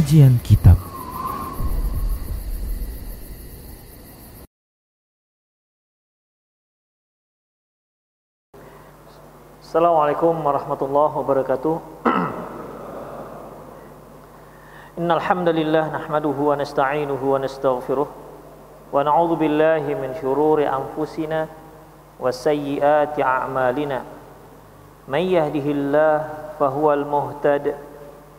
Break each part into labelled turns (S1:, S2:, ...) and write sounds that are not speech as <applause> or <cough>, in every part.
S1: Kajian Kitab.
S2: Assalamualaikum warahmatullahi wabarakatuh. <clears throat> Innal hamdalillah nahmaduhu wa nasta'inuhu wa nastaghfiruh. Wa na'udzu billahi min shururi anfusina wa sayyiati a'malina. May yahdihillahu fahuwal muhtad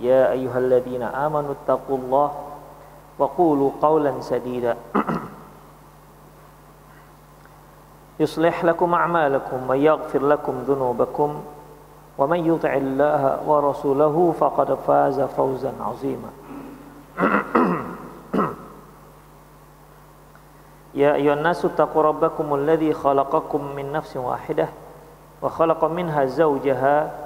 S2: يا أيها الذين آمنوا اتقوا الله وقولوا قولا سديدا. <clears throat> يصلح لكم أعمالكم ويغفر لكم ذنوبكم ومن يطع الله ورسوله فقد فاز فوزا عظيما. <clears throat> يا أيها الناس اتقوا ربكم الذي خلقكم من نفس واحدة وخلق منها زوجها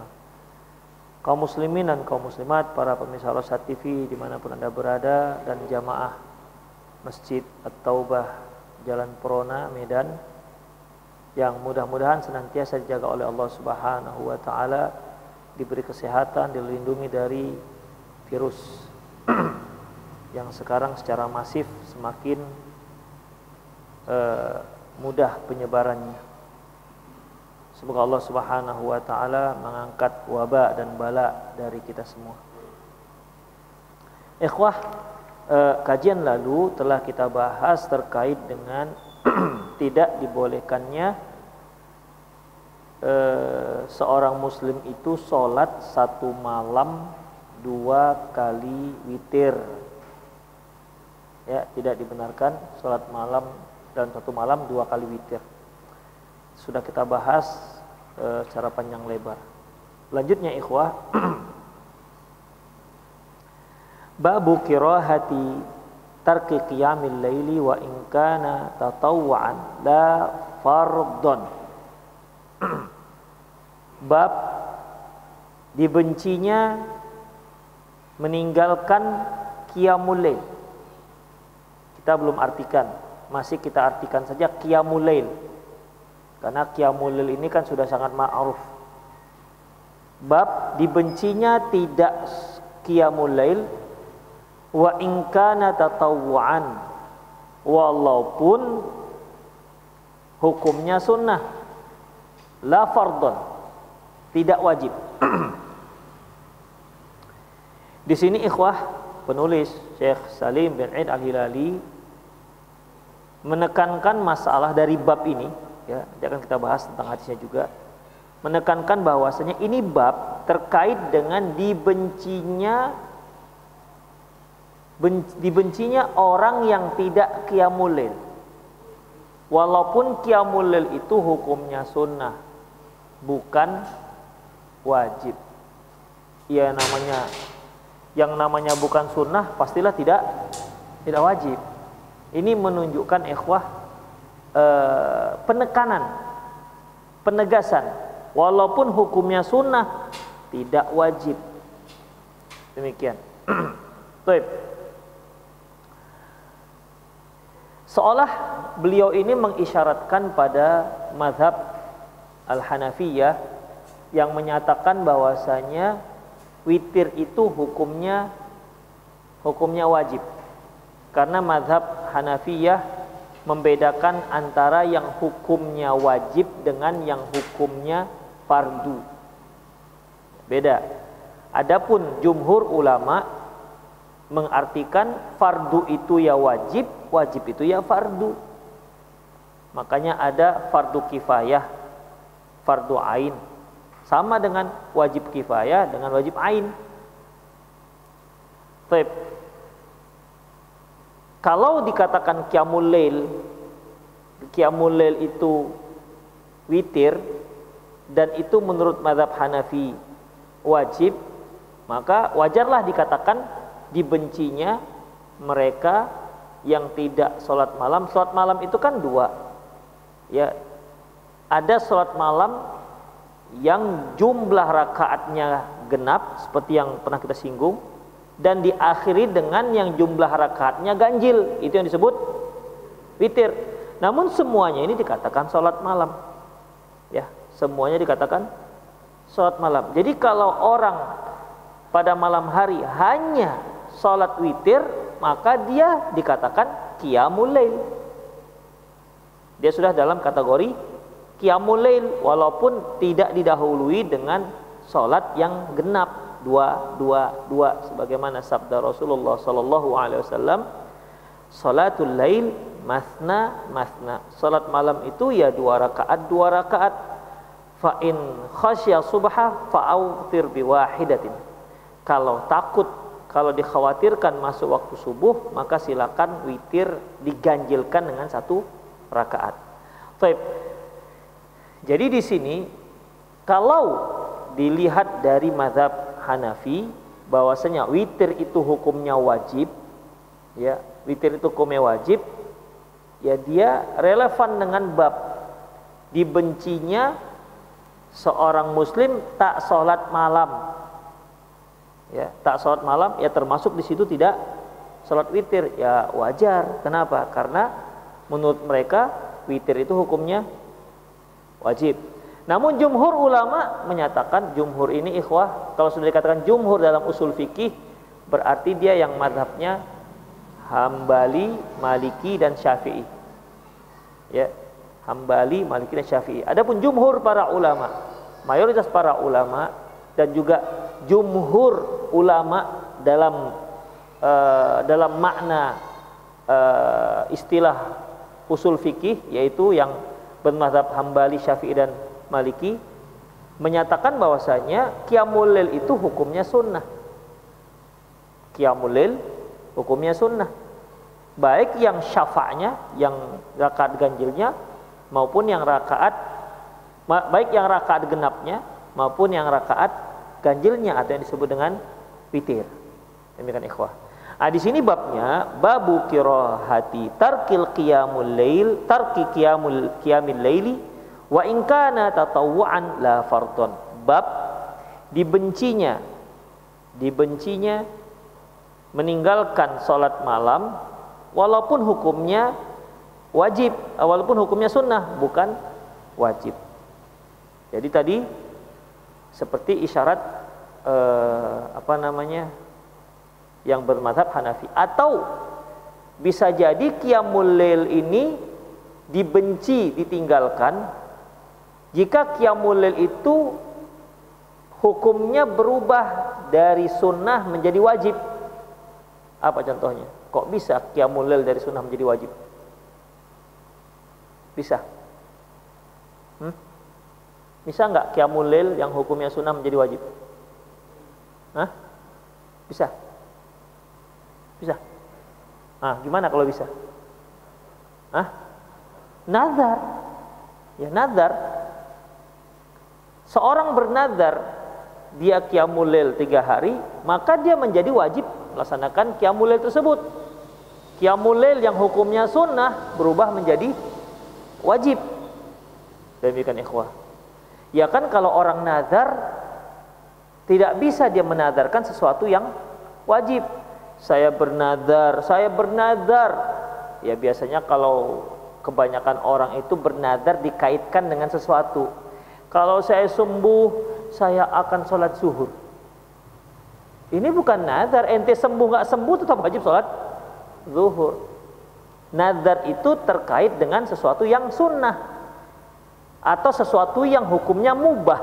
S2: Kaum muslimin dan kaum muslimat para pemirsa Rosat TV di mana pun anda berada dan jamaah Masjid At-Taubah Jalan Perona Medan yang mudah-mudahan senantiasa dijaga oleh Allah Subhanahu wa taala diberi kesehatan, dilindungi dari virus <clears throat> yang sekarang secara masif semakin uh, mudah penyebarannya. Semoga Allah Subhanahu wa taala mengangkat wabak dan bala dari kita semua. Ikhwah, uh, kajian lalu telah kita bahas terkait dengan <clears throat> tidak dibolehkannya eh, seorang muslim itu sholat satu malam dua kali witir ya tidak dibenarkan sholat malam dan satu malam dua kali witir sudah kita bahas eh, secara panjang lebar lanjutnya ikhwah <clears throat> babu kirahati tarki qiyamil laili wa in kana tatawwa'an la fardon <clears throat> bab dibencinya meninggalkan qiyamul. Kita belum artikan, masih kita artikan saja qiyamul lail. Karena qiyamul lail ini kan sudah sangat ma'ruf. Bab dibencinya tidak qiyamul lail wa in kana tatawwuan. Walaupun hukumnya sunnah la fardon tidak wajib. <clears throat> Di sini ikhwah penulis Syekh Salim bin Aid Al-Hilali menekankan masalah dari bab ini ya nanti akan kita bahas tentang hadisnya juga menekankan bahwasanya ini bab terkait dengan dibencinya ben, dibencinya orang yang tidak qiyamul walaupun qiyamul itu hukumnya sunnah bukan wajib. Ya namanya yang namanya bukan sunnah pastilah tidak tidak wajib. Ini menunjukkan ikhwah eh, penekanan, penegasan. Walaupun hukumnya sunnah tidak wajib. Demikian. <clears throat> Baik. Seolah beliau ini mengisyaratkan pada mazhab Al-Hanafiyah yang menyatakan bahwasanya witir itu hukumnya hukumnya wajib. Karena mazhab Hanafiyah membedakan antara yang hukumnya wajib dengan yang hukumnya fardu. Beda. Adapun jumhur ulama mengartikan fardu itu ya wajib, wajib itu ya fardu. Makanya ada fardu kifayah, fardu ain. Sama dengan wajib kifayah dengan wajib ain. Kalau dikatakan qiyamul lail, qiyamul lail itu witir dan itu menurut mazhab Hanafi wajib, maka wajarlah dikatakan dibencinya mereka yang tidak sholat malam. Sholat malam itu kan dua, ya. Ada sholat malam yang jumlah rakaatnya genap seperti yang pernah kita singgung dan diakhiri dengan yang jumlah rakaatnya ganjil. Itu yang disebut witir. Namun semuanya ini dikatakan sholat malam. Ya semuanya dikatakan sholat malam. Jadi kalau orang pada malam hari hanya sholat witir maka dia dikatakan qiyamul dia sudah dalam kategori qiyamul walaupun tidak didahului dengan sholat yang genap dua dua dua sebagaimana sabda Rasulullah sallallahu alaihi wasallam salatul lail masna masna salat malam itu ya dua rakaat dua rakaat fa in khasya subha fa autir bi wahidatin kalau takut kalau dikhawatirkan masuk waktu subuh maka silakan witir diganjilkan dengan satu rakaat. Baik. Jadi di sini kalau dilihat dari mazhab Hanafi bahwasanya witir itu hukumnya wajib ya witir itu hukumnya wajib ya dia relevan dengan bab. Dibencinya seorang muslim tak sholat malam ya tak sholat malam ya termasuk di situ tidak sholat witir. Ya wajar. Kenapa? Karena menurut mereka witir itu hukumnya wajib namun jumhur ulama menyatakan jumhur ini ikhwah kalau sudah dikatakan jumhur dalam usul fikih berarti dia yang madhabnya Hambali, Maliki dan Syafi'i. Ya, Hambali, Maliki dan Syafi'i. Adapun jumhur para ulama, mayoritas para ulama dan juga jumhur ulama dalam uh, dalam makna uh, istilah usul fikih yaitu yang bermadzhab Hambali, Syafi'i dan Maliki menyatakan bahwasanya qiyamul lail itu hukumnya sunnah. Qiyamul lail hukumnya sunnah. Baik yang syafa'nya, yang rakaat ganjilnya maupun yang rakaat baik yang rakaat genapnya maupun yang rakaat ganjilnya atau yang disebut dengan witir. Demikian ikhwah. Nah, di sini babnya babu kirahati tarkil qiyamul lail tarki qiyamul qiyamil laili Wa in kana tatawwu'an la fardhon. Bab dibencinya dibencinya meninggalkan salat malam walaupun hukumnya wajib, walaupun hukumnya sunnah bukan wajib. Jadi tadi seperti isyarat eh, apa namanya yang bermadhab Hanafi atau bisa jadi qiyamul lail ini dibenci ditinggalkan jika qiyamul itu hukumnya berubah dari sunnah menjadi wajib. Apa contohnya? Kok bisa qiyamul dari sunnah menjadi wajib? Bisa. Hmm? Bisa nggak qiyamul yang hukumnya sunnah menjadi wajib? Hah? Bisa. Bisa. Ah, gimana kalau bisa? Hah? Nazar. Ya, nazar Seorang bernadar dia qiyamul lail tiga hari, maka dia menjadi wajib melaksanakan qiyamul lail tersebut. Qiyamul lail yang hukumnya sunnah berubah menjadi wajib. Demikian ikhwah. Ya kan kalau orang nazar tidak bisa dia menadarkan sesuatu yang wajib. Saya bernadar, saya bernadar. Ya biasanya kalau kebanyakan orang itu bernadar dikaitkan dengan sesuatu kalau saya sembuh, saya akan sholat zuhur. Ini bukan nazar, ente sembuh nggak sembuh tetap wajib sholat zuhur. Nazar itu terkait dengan sesuatu yang sunnah atau sesuatu yang hukumnya mubah.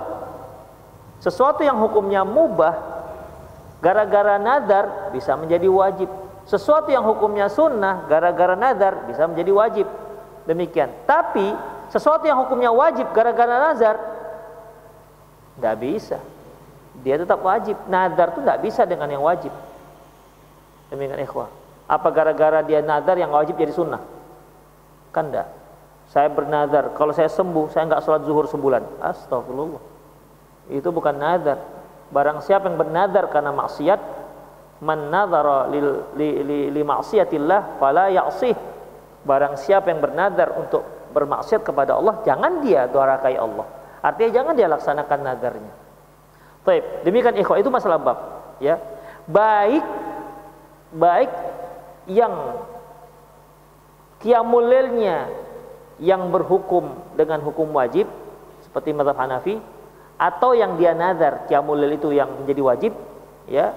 S2: Sesuatu yang hukumnya mubah gara-gara nazar bisa menjadi wajib sesuatu yang hukumnya sunnah gara-gara nazar bisa menjadi wajib demikian tapi sesuatu yang hukumnya wajib gara-gara nazar tidak bisa. Dia tetap wajib. Nazar itu tidak bisa dengan yang wajib. Demikian ikhwah. Apa gara-gara dia nazar yang wajib jadi sunnah? Kan enggak saya bernazar. Kalau saya sembuh saya enggak sholat zuhur sebulan. Astagfirullah. Itu bukan nazar. Barang siapa yang bernazar karena maksiat man nazara li, li, li, li maksiatillah fala ya'sih. Barang siapa yang bernazar untuk bermaksiat kepada Allah jangan dia durakai Allah artinya jangan dia laksanakan nazarnya. Baik, demikian ikhwah itu masalah bab ya. Baik baik yang kiamulilnya yang berhukum dengan hukum wajib seperti mazhab Hanafi atau yang dia nazar kiamulil itu yang menjadi wajib ya.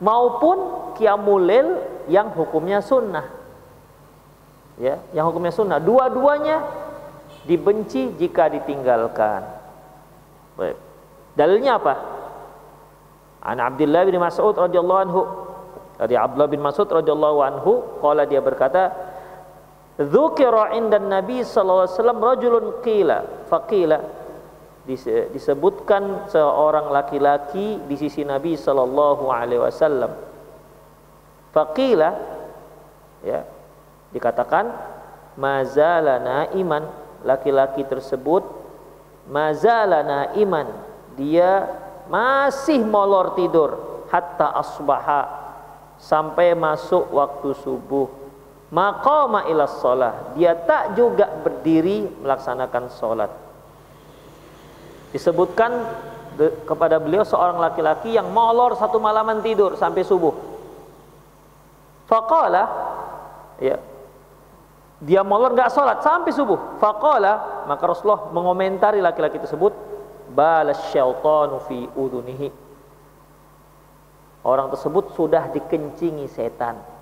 S2: Maupun kiamulil yang hukumnya sunnah ya. Yang hukumnya sunnah. Dua-duanya dibenci jika ditinggalkan. Baik. Dalilnya apa? An Abdullah bin Mas'ud radhiyallahu anhu. Dari Abdullah bin Mas'ud radhiyallahu anhu qala dia berkata Dzukira indan Nabi sallallahu alaihi wasallam rajulun qila. Faqila disebutkan seorang laki-laki di sisi Nabi sallallahu alaihi wasallam. Faqila ya dikatakan mazala iman laki-laki tersebut mazala iman dia masih molor tidur hatta asbaha sampai masuk waktu subuh. Maqama ila sholat dia tak juga berdiri melaksanakan sholat. Disebutkan kepada beliau seorang laki-laki yang molor satu malaman tidur sampai subuh. Faqala ya dia molor nggak sholat sampai subuh faqala maka Rasulullah mengomentari laki-laki tersebut balas syaitanu fi udunihi orang tersebut sudah dikencingi setan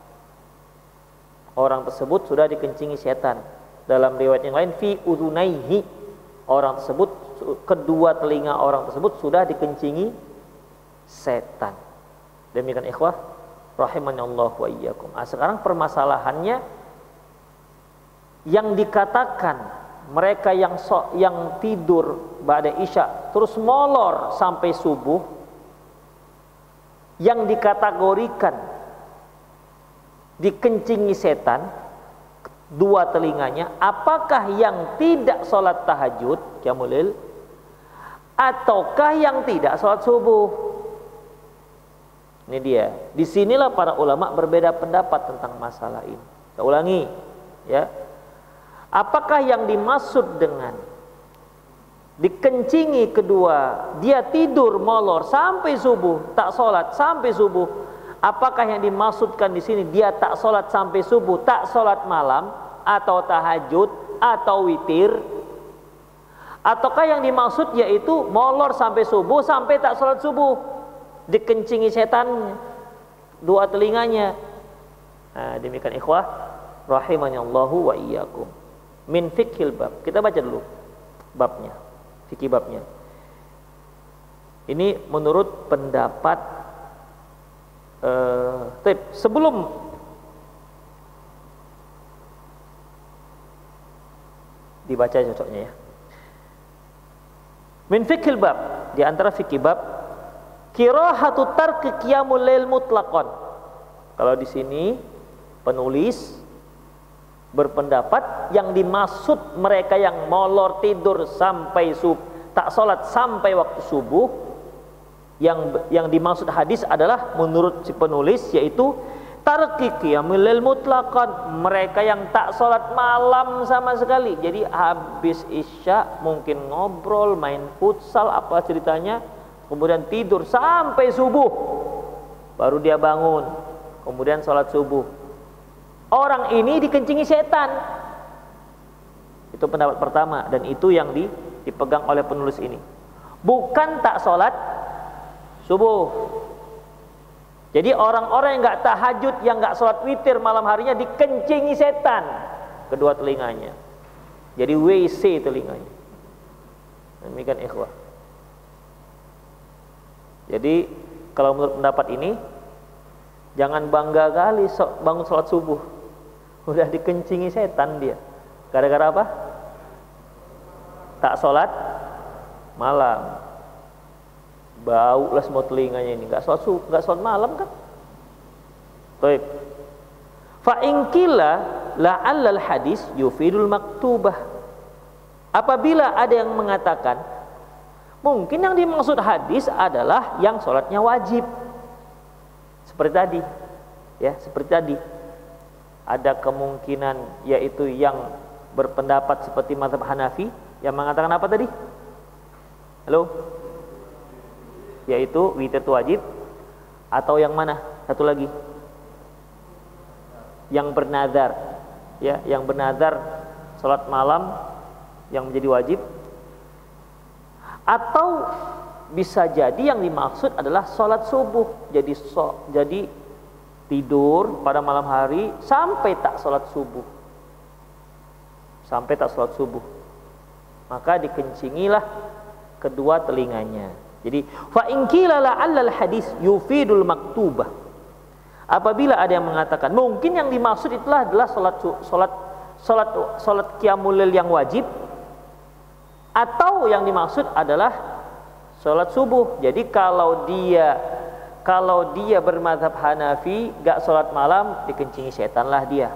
S2: orang tersebut sudah dikencingi setan. Dalam riwayat yang lain fi udunaihi orang tersebut kedua telinga orang tersebut sudah dikencingi setan. Demikian ikhwah rahimani Allah wa iyyakum. Nah, sekarang permasalahannya yang dikatakan mereka yang so, yang tidur pada isya terus molor sampai subuh yang dikategorikan dikencingi setan dua telinganya apakah yang tidak sholat tahajud jamulil ataukah yang tidak sholat subuh? Ini dia. Di sinilah para ulama berbeda pendapat tentang masalah ini. Kita ulangi ya apakah yang dimaksud dengan dikencingi kedua dia tidur molor sampai subuh tak sholat sampai subuh Apakah yang dimaksudkan di sini dia tak sholat sampai subuh, tak sholat malam, atau tahajud, atau witir? Ataukah yang dimaksud yaitu molor sampai subuh, sampai tak sholat subuh, dikencingi setan dua telinganya. Nah, demikian ikhwah, rahimahnya Allahu wa iyyakum. Min fikhil bab. Kita baca dulu babnya, fikih babnya. Ini menurut pendapat Uh, tip, sebelum dibaca cocoknya ya. Min fikil bab, di antara fikih bab kirahatu tarki qiyamul lail mutlaqan. Kalau di sini penulis berpendapat yang dimaksud mereka yang molor tidur sampai sub tak sholat sampai waktu subuh yang yang dimaksud hadis adalah menurut si penulis yaitu tarki qiyamul mutlaqan mereka yang tak sholat malam sama sekali. Jadi habis isya mungkin ngobrol main futsal apa ceritanya kemudian tidur sampai subuh baru dia bangun kemudian sholat subuh orang ini dikencingi setan itu pendapat pertama dan itu yang dipegang oleh penulis ini bukan tak sholat subuh. Jadi orang-orang yang nggak tahajud, yang nggak sholat witir malam harinya dikencingi setan kedua telinganya. Jadi WC telinganya. Demikian ikhwah. Jadi kalau menurut pendapat ini jangan bangga kali bangun sholat subuh udah dikencingi setan dia gara-gara apa tak sholat malam bau lah semua telinganya ini nggak sholat subuh nggak sholat malam kan Baik. Fa inkila la'allal hadis yufidul maktubah. Apabila ada yang mengatakan mungkin yang dimaksud hadis adalah yang sholatnya wajib. Seperti tadi. Ya, seperti tadi. Ada kemungkinan yaitu yang berpendapat seperti mazhab Hanafi yang mengatakan apa tadi? Halo? Yaitu witir itu wajib atau yang mana? Satu lagi yang bernazar ya yang bernazar salat malam yang menjadi wajib atau bisa jadi yang dimaksud adalah salat subuh jadi so, jadi tidur pada malam hari sampai tak salat subuh. Sampai tak salat subuh. Maka dikencingilah kedua telinganya. Jadi fa in qila al hadis yufidul maktubah. Apabila ada yang mengatakan mungkin yang dimaksud itulah adalah salat salat salat salat qiyamul yang wajib atau yang dimaksud adalah salat subuh. Jadi kalau dia kalau dia bermadhab Hanafi gak salat malam dikencingi setan lah dia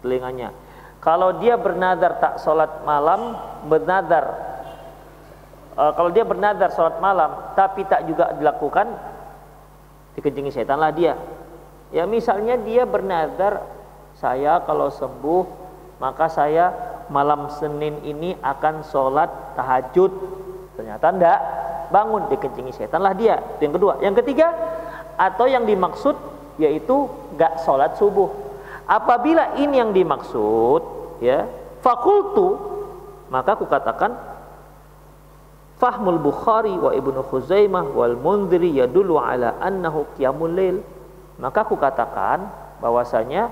S2: telinganya. Kalau dia bernadar tak salat malam bernadar uh, kalau dia bernadar salat malam tapi tak juga dilakukan dikencingi setan lah dia Ya misalnya dia bernazar saya kalau sembuh maka saya malam Senin ini akan sholat tahajud. Ternyata enggak, bangun dikencingi setan lah dia. Itu yang kedua. Yang ketiga atau yang dimaksud yaitu enggak sholat subuh. Apabila ini yang dimaksud, ya fakultu maka aku katakan Fahmul Bukhari wa Ibnu Khuzaimah wal Mundhiri yadullu ala annahu qiyamul lail maka aku katakan bahwasanya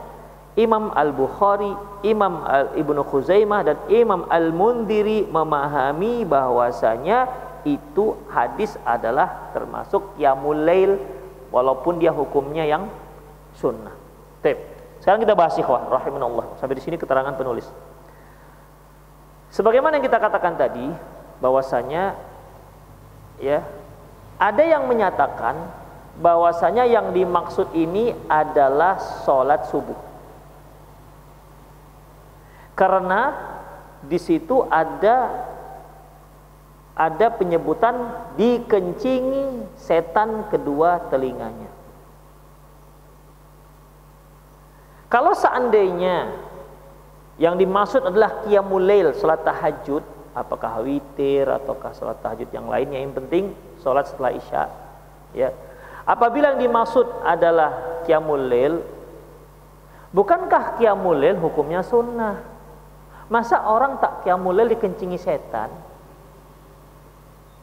S2: Imam Al-Bukhari, Imam Al Ibnu Khuzaimah dan Imam Al-Mundiri memahami bahwasanya itu hadis adalah termasuk qiyamul lail walaupun dia hukumnya yang sunnah. Tip. Sekarang kita bahas ikhwah rahimanallah. Sampai di sini keterangan penulis. Sebagaimana yang kita katakan tadi bahwasanya ya ada yang menyatakan bahwasanya yang dimaksud ini adalah sholat subuh. Karena di situ ada ada penyebutan dikencingi setan kedua telinganya. Kalau seandainya yang dimaksud adalah qiyamul lail, salat tahajud, apakah witir ataukah salat tahajud yang lainnya yang penting salat setelah Isya, ya Apabila yang dimaksud adalah qiyamul lail, bukankah qiyamul lail hukumnya sunnah? Masa orang tak qiyamul lail dikencingi setan?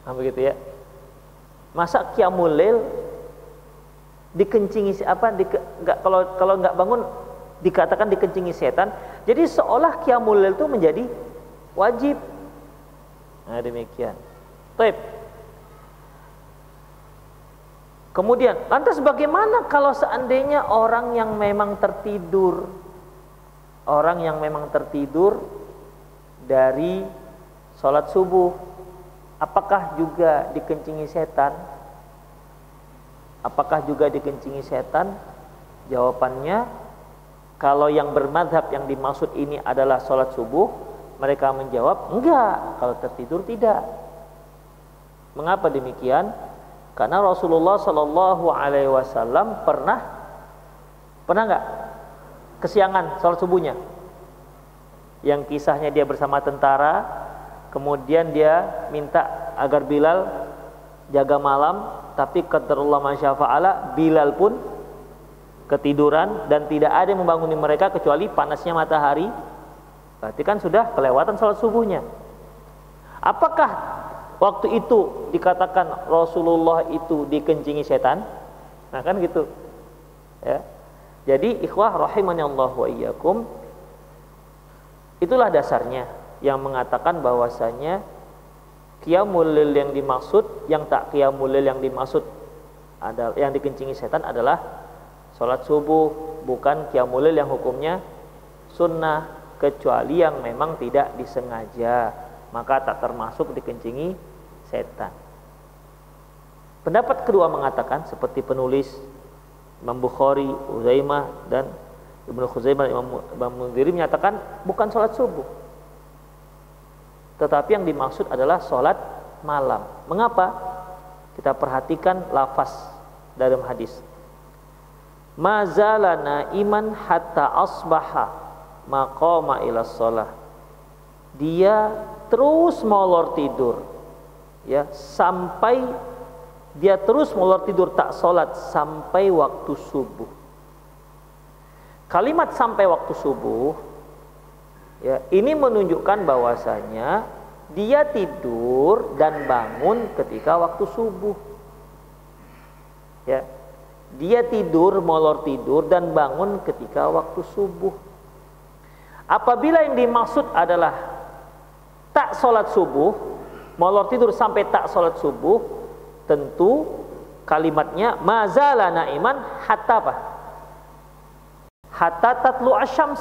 S2: Nah, begitu ya. Masa qiyamul lail dikencingi apa di, enggak, kalau kalau nggak bangun dikatakan dikencingi setan. Jadi seolah qiyamul lail itu menjadi wajib. Nah, demikian. Baik. Kemudian, lantas bagaimana kalau seandainya orang yang memang tertidur, orang yang memang tertidur dari sholat subuh, apakah juga dikencingi setan? Apakah juga dikencingi setan? Jawabannya, kalau yang bermadhab yang dimaksud ini adalah sholat subuh, mereka menjawab, enggak, kalau tertidur tidak. Mengapa demikian? Karena Rasulullah Shallallahu Alaihi Wasallam pernah pernah nggak kesiangan sholat subuhnya? Yang kisahnya dia bersama tentara, kemudian dia minta agar Bilal jaga malam, tapi qadarullah masyafa'ala Bilal pun ketiduran dan tidak ada yang membanguni mereka kecuali panasnya matahari. Berarti kan sudah kelewatan sholat subuhnya. Apakah Waktu itu dikatakan Rasulullah itu dikencingi setan. Nah kan gitu. Ya. Jadi ikhwah rahimani Allah wa iyyakum itulah dasarnya yang mengatakan bahwasanya qiyamul lil yang dimaksud yang tak qiyamul lil yang dimaksud ada yang dikencingi setan adalah sholat subuh bukan qiyamul yang hukumnya sunnah kecuali yang memang tidak disengaja maka tak termasuk dikencingi setan. Pendapat kedua mengatakan seperti penulis Imam Bukhari, Uzaimah dan Ibnu Khuzaimah Imam, Imam menyatakan bukan sholat subuh tetapi yang dimaksud adalah sholat malam mengapa? kita perhatikan lafaz dalam hadis mazalana iman hatta asbaha maqama ila sholat dia terus molor tidur ya sampai dia terus molor tidur tak sholat sampai waktu subuh. Kalimat sampai waktu subuh ya ini menunjukkan bahwasanya dia tidur dan bangun ketika waktu subuh. Ya. Dia tidur, molor tidur dan bangun ketika waktu subuh. Apabila yang dimaksud adalah tak sholat subuh, molor tidur sampai tak sholat subuh, tentu kalimatnya mazala naiman hatta apa? Hatta tatlu asyams.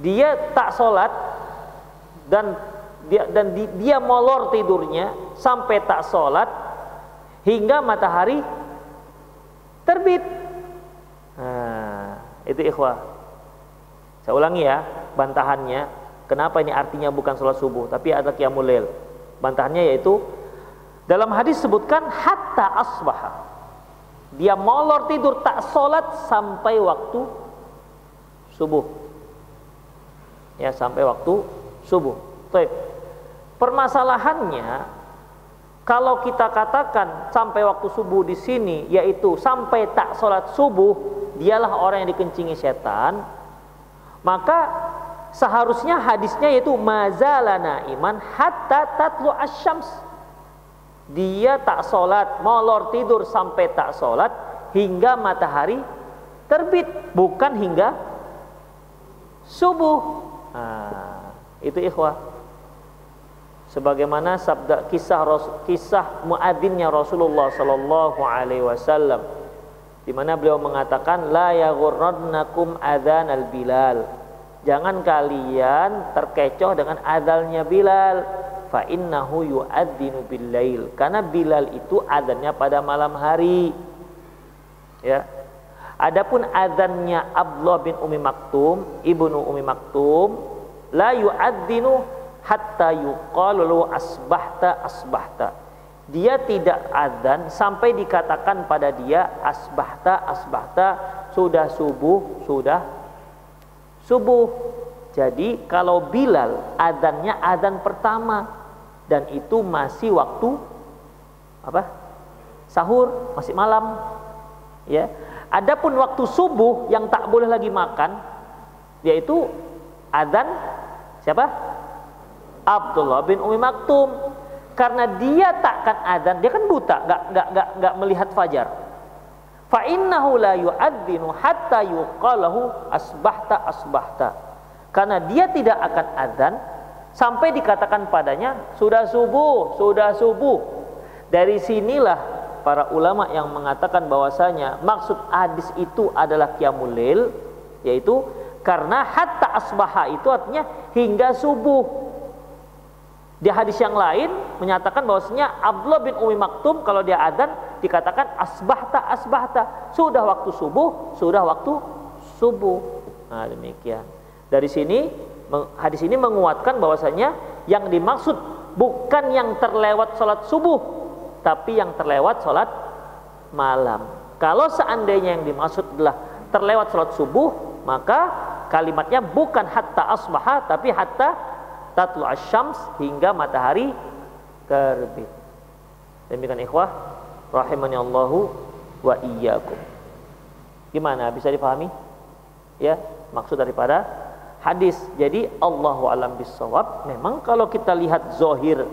S2: Dia tak sholat dan dia dan di, dia molor tidurnya sampai tak sholat hingga matahari terbit. Nah, itu ikhwah. Saya ulangi ya bantahannya. Kenapa ini artinya bukan sholat subuh tapi ada qiyamul lail. Bantahannya yaitu dalam hadis sebutkan hatta asbaha. Dia molor tidur tak sholat sampai waktu subuh. Ya sampai waktu subuh. Baik. Permasalahannya kalau kita katakan sampai waktu subuh di sini yaitu sampai tak sholat subuh dialah orang yang dikencingi setan maka seharusnya hadisnya yaitu mazalana iman hatta tatlu asyams dia tak sholat, molor tidur sampai tak sholat hingga matahari terbit, bukan hingga subuh. Itu ikhwah. Sebagaimana sabda kisah kisah muadzinnya Rasulullah sallallahu alaihi wasallam di mana beliau mengatakan la yaghurrannakum adzan al-bilal. Jangan kalian terkecoh dengan adalnya Bilal fa innahu yu'adzinu karena Bilal itu adzannya pada malam hari ya adapun adzannya Abdullah bin Umi Maktum ibnu Umi Maktum la yu'adzinu hatta yuqalu asbahta asbahta dia tidak adzan sampai dikatakan pada dia asbahta asbahta sudah subuh sudah subuh jadi kalau Bilal adzannya adzan pertama dan itu masih waktu apa? Sahur, masih malam. Ya. Adapun waktu subuh yang tak boleh lagi makan yaitu adzan siapa? Abdullah bin Umi Maktum. Karena dia takkan adzan, dia kan buta, nggak nggak nggak nggak melihat fajar. Fa innahu la yu'adzinu hatta yuqalahu asbahta asbahta. Karena dia tidak akan adzan sampai dikatakan padanya sudah subuh, sudah subuh. Dari sinilah para ulama yang mengatakan bahwasanya maksud hadis itu adalah qiyamul yaitu karena hatta asbaha itu artinya hingga subuh. Di hadis yang lain menyatakan bahwasanya Abdullah bin Umi Maktum kalau dia adzan dikatakan asbahta asbahta sudah waktu subuh, sudah waktu subuh. Nah, demikian. Dari sini hadis ini menguatkan bahwasanya yang dimaksud bukan yang terlewat sholat subuh tapi yang terlewat sholat malam. Kalau seandainya yang dimaksud adalah terlewat sholat subuh maka kalimatnya bukan hatta asbaha tapi hatta tatlu asyams hingga matahari terbit. Demikian ikhwah rahimani Allahu wa iyyakum. Gimana? Bisa dipahami? Ya maksud daripada hadis. Jadi Allahu alam bisawab. Memang kalau kita lihat zohir,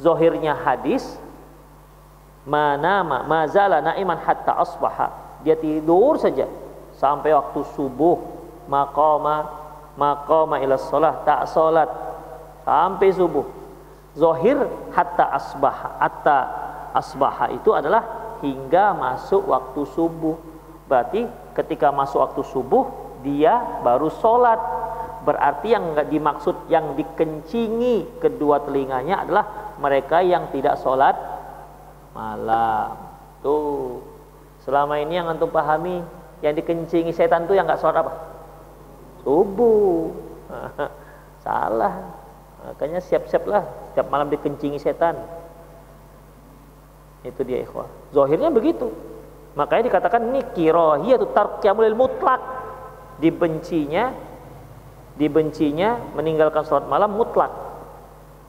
S2: zohirnya hadis, mana mazala naiman hatta asbaha. Dia tidur saja sampai waktu subuh, maqama maqama ila salat, tak salat sampai subuh. Zohir hatta asbaha, hatta asbaha itu adalah hingga masuk waktu subuh. Berarti ketika masuk waktu subuh dia baru sholat. Berarti yang nggak dimaksud yang dikencingi kedua telinganya adalah mereka yang tidak sholat malam. Tuh, selama ini yang antum pahami yang dikencingi setan tuh yang nggak sholat apa? Subuh. <laughs> Salah. Makanya siap-siaplah setiap malam dikencingi setan. Itu dia ikhwah. Zohirnya begitu. Makanya dikatakan ini kirohiyatu tarqiyamul mutlak. Dibencinya dibencinya meninggalkan sholat malam mutlak.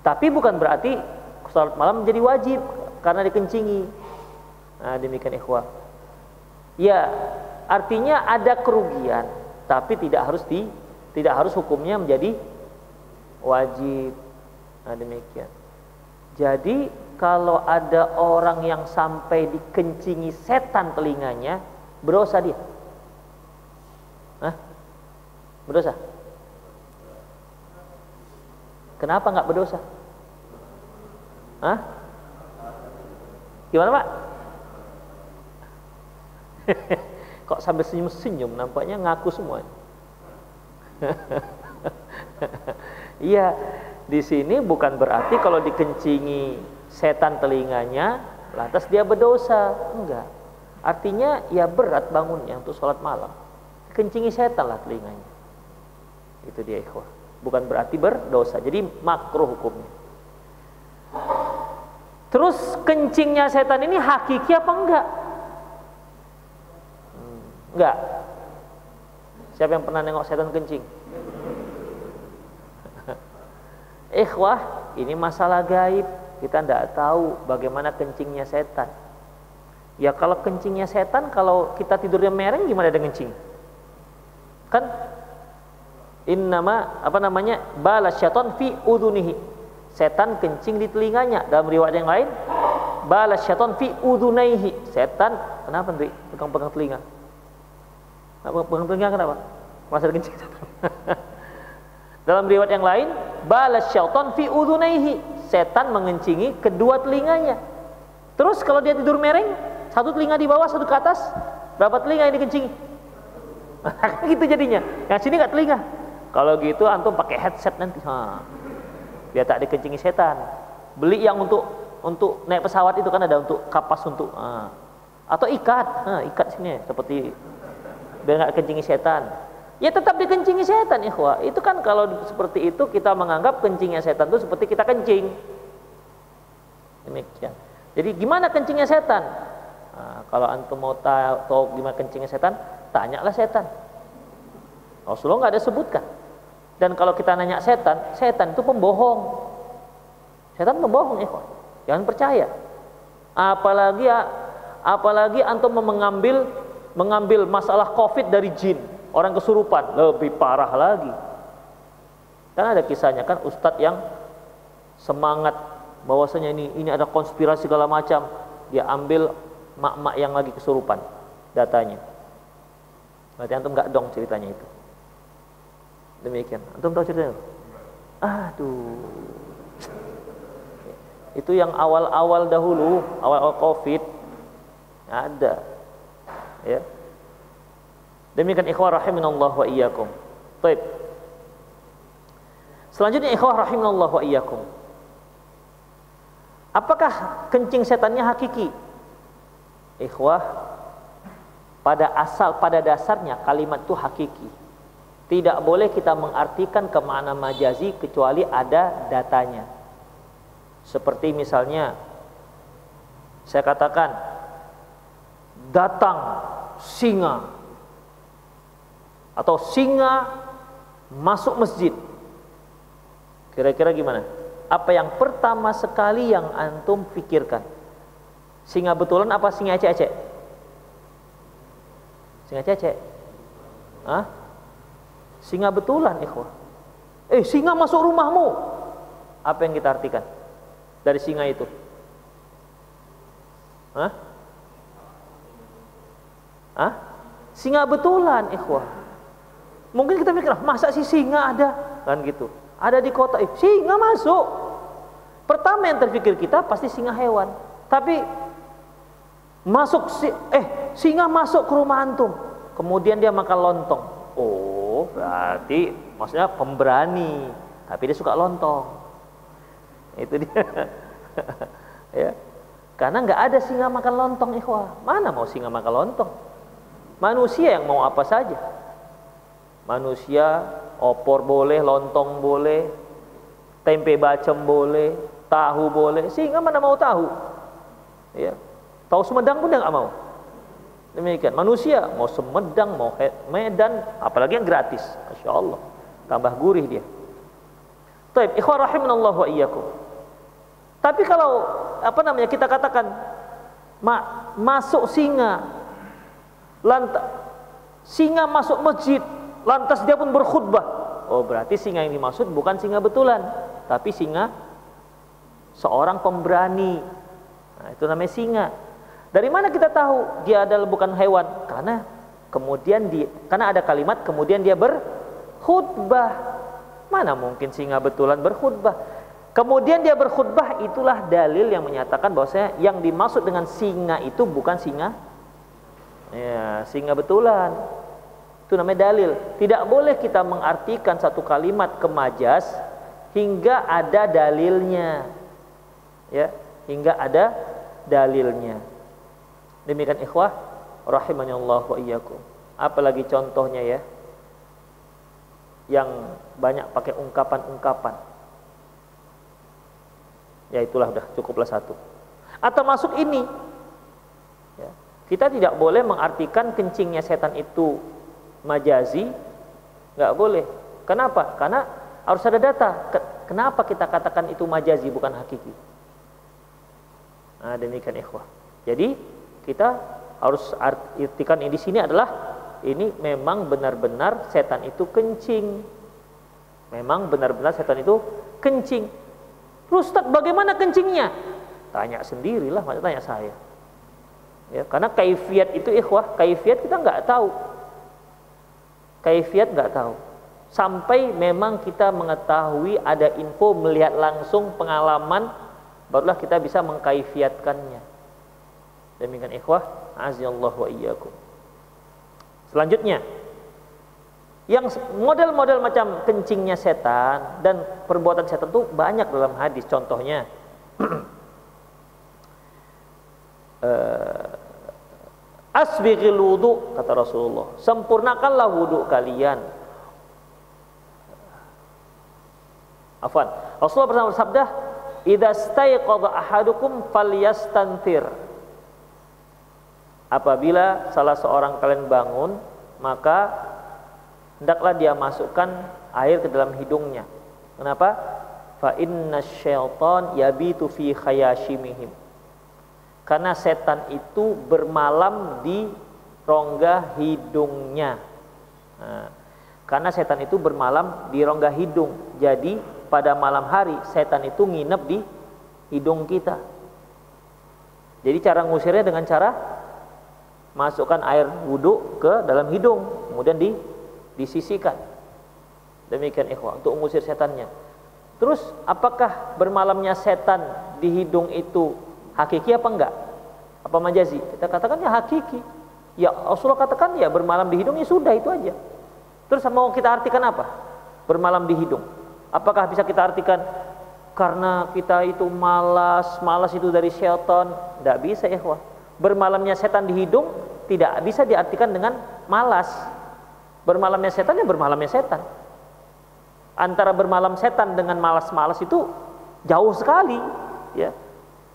S2: Tapi bukan berarti sholat malam menjadi wajib karena dikencingi. Nah, demikian ikhwah. Ya, artinya ada kerugian, tapi tidak harus di tidak harus hukumnya menjadi wajib. Nah, demikian. Jadi kalau ada orang yang sampai dikencingi setan telinganya, berdosa dia. Hah? Berdosa? Kenapa nggak berdosa? Hah? Gimana Pak? <laughs> Kok sampai senyum-senyum nampaknya ngaku semua. <laughs> Iya, di sini bukan berarti kalau dikencingi setan telinganya, lantas dia berdosa. Enggak. Artinya ya berat bangunnya untuk sholat malam. Kencingi setan lah telinganya. Itu dia ikhwah. Bukan berarti berdosa. Jadi makruh hukumnya. Terus kencingnya setan ini hakiki apa enggak? Enggak. Siapa yang pernah nengok setan kencing? <laughs> Ikhwah, ini masalah gaib. Kita tidak tahu bagaimana kencingnya setan. Ya kalau kencingnya setan, kalau kita tidurnya mereng gimana dengan kencing? Kan innama apa namanya? Bala syaitan fi udunihi. Setan kencing di telinganya. Dalam riwayat yang lain, bala syaitan fi udunaihi. Setan kenapa nanti pegang-pegang telinga? Pegang telinga kenapa? Masa kencing. <laughs> Dalam riwayat yang lain, balas syaitan fi udhunaihi. Setan mengencingi kedua telinganya. Terus kalau dia tidur mereng, satu telinga di bawah, satu ke atas, berapa telinga yang dikencingi? <laughs> gitu jadinya. Yang sini nggak telinga. Kalau gitu antum pakai headset nanti. Ha. Biar tak dikencingi setan. Beli yang untuk untuk naik pesawat itu kan ada untuk kapas untuk ha. atau ikat. Ha, ikat sini seperti biar nggak kencingi setan. Ya tetap dikencingi setan ikhwah. Itu kan kalau seperti itu kita menganggap kencingnya setan itu seperti kita kencing. Demikian. Jadi gimana kencingnya setan? Nah, kalau antum mau tahu gimana kencingnya setan, tanyalah setan. Rasulullah nggak ada sebutkan. Dan kalau kita nanya setan, setan itu pembohong. Setan pembohong ikhwah. Jangan percaya. Apalagi apalagi antum mengambil mengambil masalah covid dari jin orang kesurupan lebih parah lagi kan ada kisahnya kan ustadz yang semangat bahwasanya ini ini ada konspirasi segala macam dia ambil mak-mak yang lagi kesurupan datanya berarti antum nggak dong ceritanya itu demikian antum tahu ceritanya aduh itu yang awal-awal dahulu awal-awal covid ada ya Demikian ikhwah rahiminallah wa iyyakum. Baik. Selanjutnya ikhwah rahiminallah wa iyyakum. Apakah kencing setannya hakiki? Ikhwah, pada asal pada dasarnya kalimat itu hakiki. Tidak boleh kita mengartikan ke makna majazi kecuali ada datanya. Seperti misalnya saya katakan datang singa atau singa masuk masjid. Kira-kira gimana? Apa yang pertama sekali yang antum pikirkan? Singa betulan apa singa ecek-ecek? Singa ecek Hah? Singa betulan, ikhwah. Eh, singa masuk rumahmu. Apa yang kita artikan dari singa itu? Hah? Hah? Singa betulan, ikhwah. Mungkin kita mikir, masa sih singa ada? Kan gitu. Ada di kota, eh, singa masuk. Pertama yang terpikir kita pasti singa hewan. Tapi Masuk si eh singa masuk ke rumah antum. Kemudian dia makan lontong. Oh, berarti maksudnya pemberani, tapi dia suka lontong. Itu dia. <laughs> ya. Karena nggak ada singa makan lontong, ikhwah. Mana mau singa makan lontong? Manusia yang mau apa saja. Manusia opor boleh, lontong boleh, tempe bacem boleh, tahu boleh. Singa mana mau tahu? Ya, Tahu Sumedang pun dia nggak mau. Demikian. Manusia mau Sumedang, mau Medan, apalagi yang gratis. Masya Allah. Tambah gurih dia. Taib, ikhwan rahimanallah wa iyyakum. Tapi kalau apa namanya kita katakan ma masuk singa, lantas singa masuk masjid, lantas dia pun berkhutbah. Oh berarti singa yang dimaksud bukan singa betulan, tapi singa seorang pemberani. Nah, itu namanya singa. Dari mana kita tahu dia adalah bukan hewan? Karena kemudian di karena ada kalimat kemudian dia berkhutbah. Mana mungkin singa betulan berkhutbah? Kemudian dia berkhutbah itulah dalil yang menyatakan bahwasanya yang dimaksud dengan singa itu bukan singa ya, singa betulan. Itu namanya dalil. Tidak boleh kita mengartikan satu kalimat kemajas hingga ada dalilnya. Ya, hingga ada dalilnya. Demikian ikhwah rahimani Allah wa iyyakum. Apalagi contohnya ya yang banyak pakai ungkapan-ungkapan. Ya itulah udah cukuplah satu. Atau masuk ini. Ya. Kita tidak boleh mengartikan kencingnya setan itu majazi, nggak boleh. Kenapa? Karena harus ada data. Kenapa kita katakan itu majazi bukan hakiki? Nah, demikian ikhwah. Jadi kita harus artikan ini di sini adalah ini memang benar-benar setan itu kencing. Memang benar-benar setan itu kencing. Terus Ustaz, bagaimana kencingnya? Tanya sendirilah, maksudnya tanya saya. Ya, karena kaifiat itu ikhwah, kaifiat kita nggak tahu. Kaifiat nggak tahu. Sampai memang kita mengetahui ada info melihat langsung pengalaman barulah kita bisa mengkaifiatkannya. Demikian ikhwah, azallahu wa iyyakum. Selanjutnya, yang model-model macam kencingnya setan dan perbuatan setan itu banyak dalam hadis. Contohnya, <clears throat> uh, asbighil wudu kata Rasulullah. Sempurnakanlah wudu kalian. Afwan. Rasulullah bersabda, "Idza staiqadha ahadukum falyastantir." Apabila salah seorang kalian bangun maka hendaklah dia masukkan air ke dalam hidungnya. Kenapa? Fa inna syaitan yabitu fi khayashimihim. Karena setan itu bermalam di rongga hidungnya. Nah, karena setan itu bermalam di rongga hidung. Jadi pada malam hari setan itu nginep di hidung kita. Jadi cara ngusirnya dengan cara masukkan air wudhu ke dalam hidung kemudian di disisikan. Demikian ikhwah untuk mengusir setannya. Terus apakah bermalamnya setan di hidung itu hakiki apa enggak? Apa majazi? Kita katakan ya hakiki. Ya Rasulullah katakan ya bermalam di hidung ya sudah itu aja. Terus mau kita artikan apa? Bermalam di hidung. Apakah bisa kita artikan karena kita itu malas malas itu dari setan? Tidak bisa ikhwah bermalamnya setan di hidung tidak bisa diartikan dengan malas. Bermalamnya setan ya bermalamnya setan. Antara bermalam setan dengan malas-malas itu jauh sekali, ya.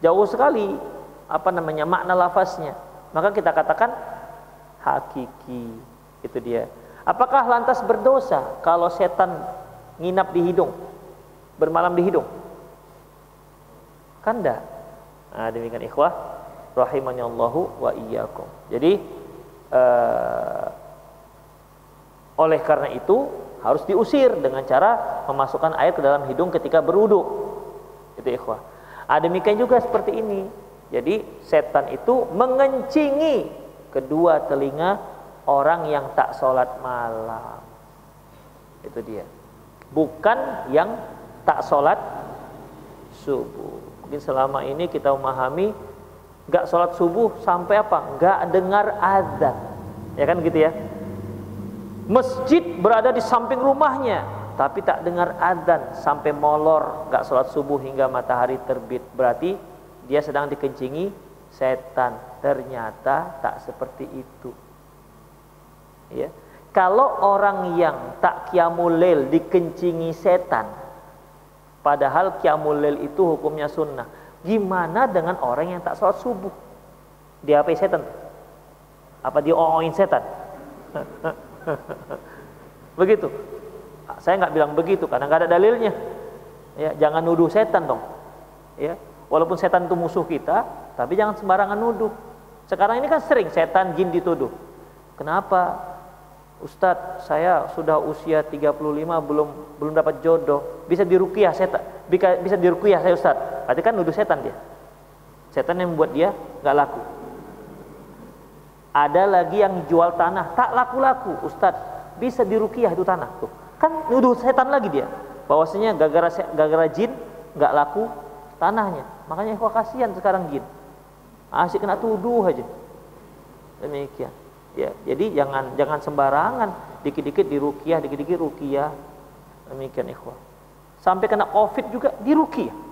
S2: Jauh sekali apa namanya makna lafaznya. Maka kita katakan hakiki. Itu dia. Apakah lantas berdosa kalau setan nginap di hidung? Bermalam di hidung? Kan enggak. Nah, demikian ikhwah rahimani Allahu wa iyyakum. Jadi uh, oleh karena itu harus diusir dengan cara memasukkan air ke dalam hidung ketika berwudu. Itu ikhwah. Ada ah, demikian juga seperti ini. Jadi setan itu mengencingi kedua telinga orang yang tak sholat malam. Itu dia. Bukan yang tak sholat subuh. Mungkin selama ini kita memahami nggak sholat subuh sampai apa? Nggak dengar azan. Ya kan gitu ya? Masjid berada di samping rumahnya tapi tak dengar azan sampai molor. Nggak sholat subuh hingga matahari terbit. Berarti dia sedang dikencingi setan. Ternyata tak seperti itu. Ya. Kalau orang yang tak kiamulil dikencingi setan padahal kiamulil itu hukumnya sunnah Gimana dengan orang yang tak sholat subuh? Dia apa setan? Apa dia oin setan? <laughs> begitu. Saya nggak bilang begitu karena nggak ada dalilnya. Ya, jangan nuduh setan dong. Ya, walaupun setan itu musuh kita, tapi jangan sembarangan nuduh. Sekarang ini kan sering setan jin dituduh. Kenapa? Ustadz, saya sudah usia 35 belum belum dapat jodoh. Bisa dirukiah setan. Bisa, dirukiah saya Ustadz. Berarti kan nuduh setan dia. Setan yang membuat dia nggak laku. Ada lagi yang jual tanah tak laku-laku, Ustadz. Bisa dirukiah itu tanah tuh. Kan nuduh setan lagi dia. Bahwasanya gara-gara gara jin nggak laku tanahnya. Makanya kok kasihan sekarang jin. Asik kena tuduh aja. Demikian ya. Jadi jangan jangan sembarangan dikit-dikit dirukiah dikit-dikit rukiah demikian ikhwah. Sampai kena covid juga dirukiah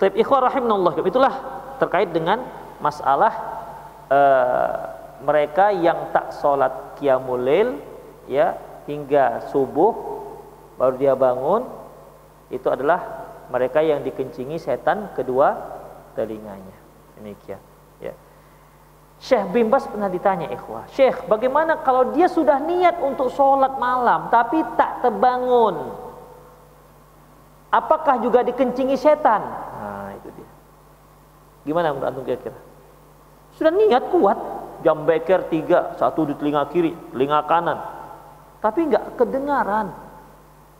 S2: Taib ikhwah rahimahullah itulah terkait dengan masalah uh, mereka yang tak sholat qiyamul ya hingga subuh baru dia bangun itu adalah mereka yang dikencingi setan kedua telinganya. Demikian Syekh Bimbas pernah ditanya ikhwah, Syekh bagaimana kalau dia sudah niat untuk sholat malam tapi tak terbangun? Apakah juga dikencingi setan? Nah itu dia. Gimana menurut antum kira-kira? Sudah niat kuat, jam beker tiga, satu di telinga kiri, telinga kanan. Tapi nggak kedengaran.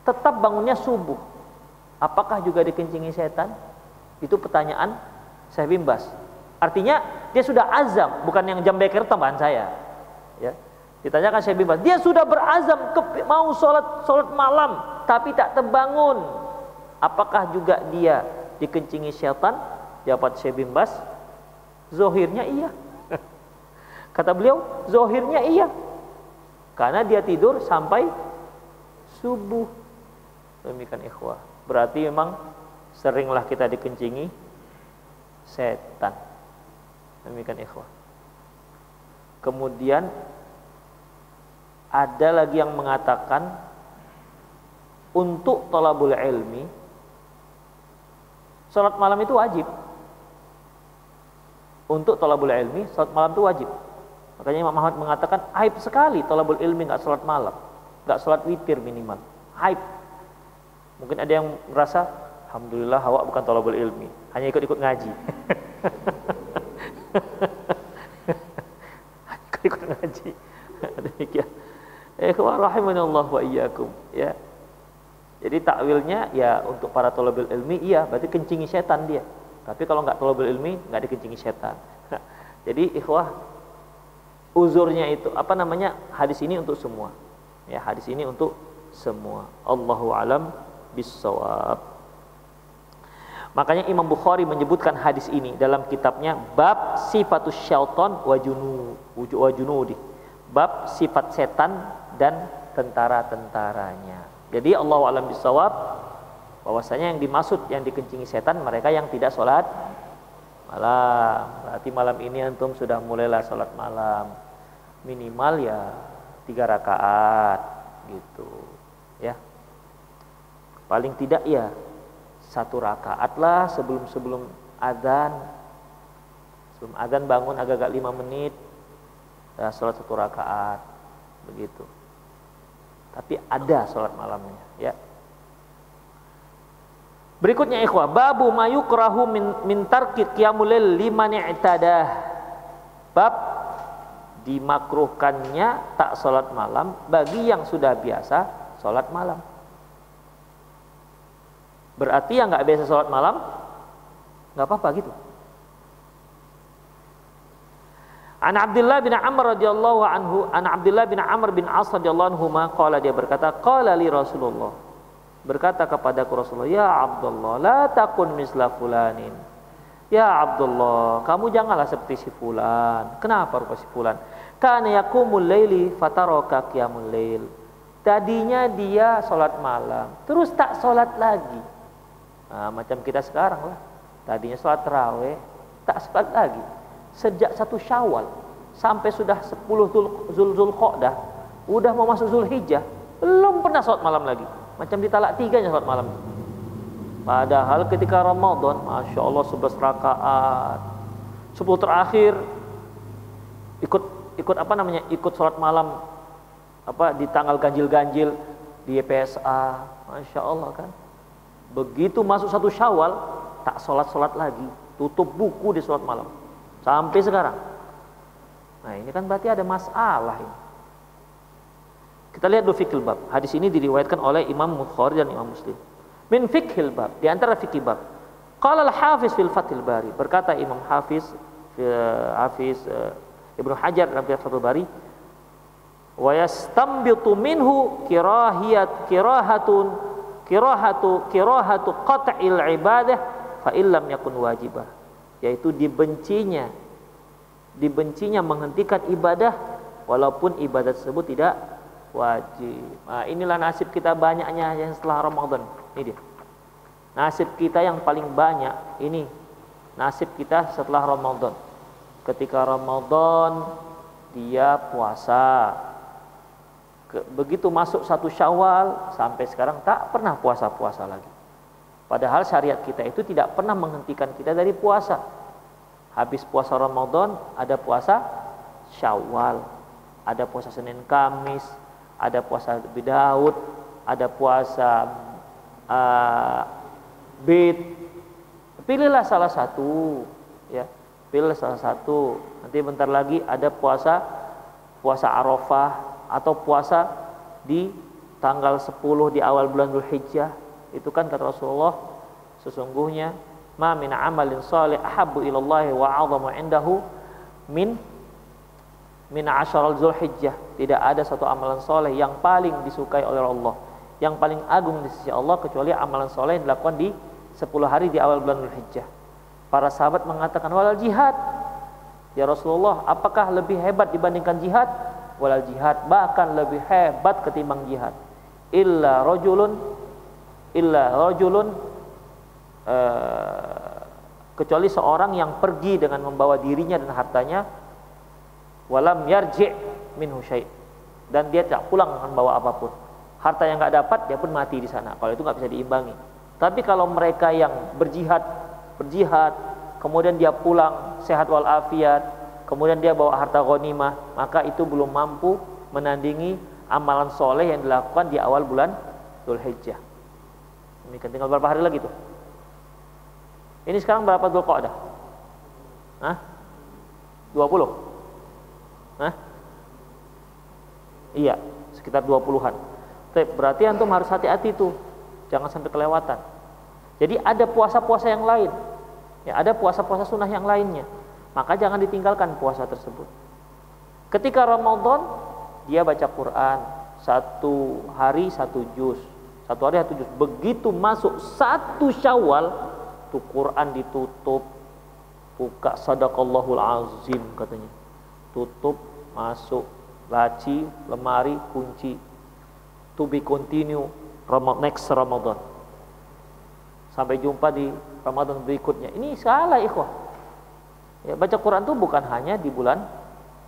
S2: Tetap bangunnya subuh. Apakah juga dikencingi setan? Itu pertanyaan Syekh Bimbas. Artinya dia sudah azam, bukan yang jam beker tambahan saya. Ya. Ditanyakan Syekh Bimbas, dia sudah berazam ke, mau sholat sholat malam tapi tak terbangun. Apakah juga dia dikencingi syaitan? Jawab Syekh Bimbas, zohirnya iya. <laughs> Kata beliau, zohirnya iya. Karena dia tidur sampai subuh. Demikian ikhwah. Berarti memang seringlah kita dikencingi setan. Demikian ikhwah. Kemudian ada lagi yang mengatakan untuk tolabul ilmi Salat malam itu wajib. Untuk tolabul ilmi Salat malam itu wajib. Makanya Imam Ahmad mengatakan Aib sekali tolabul ilmi nggak salat malam nggak salat witir minimal. Aib. Mungkin ada yang merasa Alhamdulillah hawa bukan tolabul ilmi Hanya ikut-ikut ngaji <laughs> ikut <laughs> ngaji demikian ikhwan rahimanallah wa iyyakum ya. Jadi takwilnya ya untuk para tolabul ilmi iya berarti kencingi setan dia. Tapi kalau nggak tolabul ilmi nggak dikencingi setan. <laughs> Jadi ikhwah uzurnya itu apa namanya hadis ini untuk semua. Ya hadis ini untuk semua. Allahu alam bisawab Makanya Imam Bukhari menyebutkan hadis ini dalam kitabnya bab sifatus syaitan wa junu wa junudi. Bab sifat setan dan tentara-tentaranya. Jadi Allah alam bisawab bahwasanya yang dimaksud yang dikencingi setan mereka yang tidak sholat malam. Berarti malam ini antum sudah mulailah sholat malam. Minimal ya tiga rakaat gitu ya. Paling tidak ya satu rakaat lah sebelum sebelum adzan. Sebelum adzan bangun agak-agak lima menit ya, sholat satu rakaat begitu. Tapi ada sholat malamnya ya. Berikutnya ikhwah babu mayukrahu min, min tarki qiyamul liman i'tadah bab dimakruhkannya tak sholat malam bagi yang sudah biasa sholat malam Berarti yang nggak biasa sholat malam nggak apa-apa gitu. An Abdullah bin Amr radhiyallahu anhu, an Abdullah bin Amr bin As radhiyallahu anhu qala dia berkata, qala li Rasulullah. berkata kepada Rasulullah, "Ya Abdullah, la takun misla fulanin." Ya Abdullah, kamu janganlah seperti si fulan. Kenapa rupa si fulan? Kana yakumul laili fataraka qiyamul lail. Tadinya dia sholat malam, terus tak sholat lagi. Nah, macam kita sekarang lah. Tadinya sholat terawih, tak sholat lagi. Sejak satu syawal sampai sudah 10 Zul Zul Qodah, udah mau masuk Zul Hijjah, belum pernah sholat malam lagi. Macam di talak tiganya sholat malam. Padahal ketika Ramadan, Masya Allah 11 rakaat 10 terakhir Ikut ikut apa namanya Ikut sholat malam apa di tanggal ganjil-ganjil di PSA Masya Allah kan Begitu masuk satu syawal Tak sholat-sholat lagi. Tutup buku di sholat malam. Sampai sekarang. Nah ini kan berarti ada masalah ini. Kita lihat dulu fikil bab. Hadis ini diriwayatkan oleh Imam Bukhari dan Imam Muslim. Min fikhil bab di antara fikih bab. Qala al hafiz fil fathil bari. Berkata imam hafiz hafiz uh, ibnu hajar dalam fathul bari wa yastanbitu minhu kirahiyat kirahatun kirahatu kirahatu qat'il ibadah fa illam yakun wajibah yaitu dibencinya dibencinya menghentikan ibadah walaupun ibadah tersebut tidak wajib. Nah, inilah nasib kita banyaknya yang setelah Ramadan. Ini dia. Nasib kita yang paling banyak ini nasib kita setelah Ramadan. Ketika Ramadan dia puasa. Begitu masuk satu Syawal sampai sekarang tak pernah puasa-puasa lagi. Padahal syariat kita itu tidak pernah menghentikan kita dari puasa. Habis puasa Ramadan ada puasa Syawal, ada puasa Senin Kamis, ada puasa Daud, ada puasa uh, bid pilihlah salah satu ya pilih salah satu nanti bentar lagi ada puasa puasa Arafah atau puasa di tanggal 10 di awal bulan Dzulhijjah itu kan kata Rasulullah sesungguhnya ma min amalin salih ahabbu ilallahi wa 'azamu indahu min min asyaral Zulhijjah tidak ada satu amalan soleh yang paling disukai oleh Allah yang paling agung di sisi Allah kecuali amalan soleh yang dilakukan di 10 hari di awal bulan Dzulhijjah. Para sahabat mengatakan walal jihad. Ya Rasulullah, apakah lebih hebat dibandingkan jihad? Walal jihad bahkan lebih hebat ketimbang jihad. Illa rajulun illa rajulun uh, kecuali seorang yang pergi dengan membawa dirinya dan hartanya walam yarji minhu syai' dan dia tidak pulang dengan bawa apa pun. Harta yang nggak dapat dia pun mati di sana. Kalau itu nggak bisa diimbangi. Tapi kalau mereka yang berjihad berjihad kemudian dia pulang sehat walafiat kemudian dia bawa harta ghanimah maka itu belum mampu menandingi amalan soleh yang dilakukan di awal bulan Dzulhijjah ini kan tinggal berapa hari lagi tuh ini sekarang berapa Dzulqa'dah Hah? 20 Hah? Iya, sekitar 20-an. Berarti antum harus hati-hati tuh, jangan sampai kelewatan. Jadi ada puasa-puasa yang lain, ya ada puasa-puasa sunnah yang lainnya. Maka jangan ditinggalkan puasa tersebut. Ketika Ramadan dia baca Quran satu hari satu juz, satu hari satu juz. Begitu masuk satu Syawal, tuh Quran ditutup, buka sadaqallahul azim katanya. Tutup, masuk, laci, lemari, kunci, to be continue next Ramadan. Sampai jumpa di Ramadan berikutnya. Ini salah ikhwah. Ya, baca Quran itu bukan hanya di bulan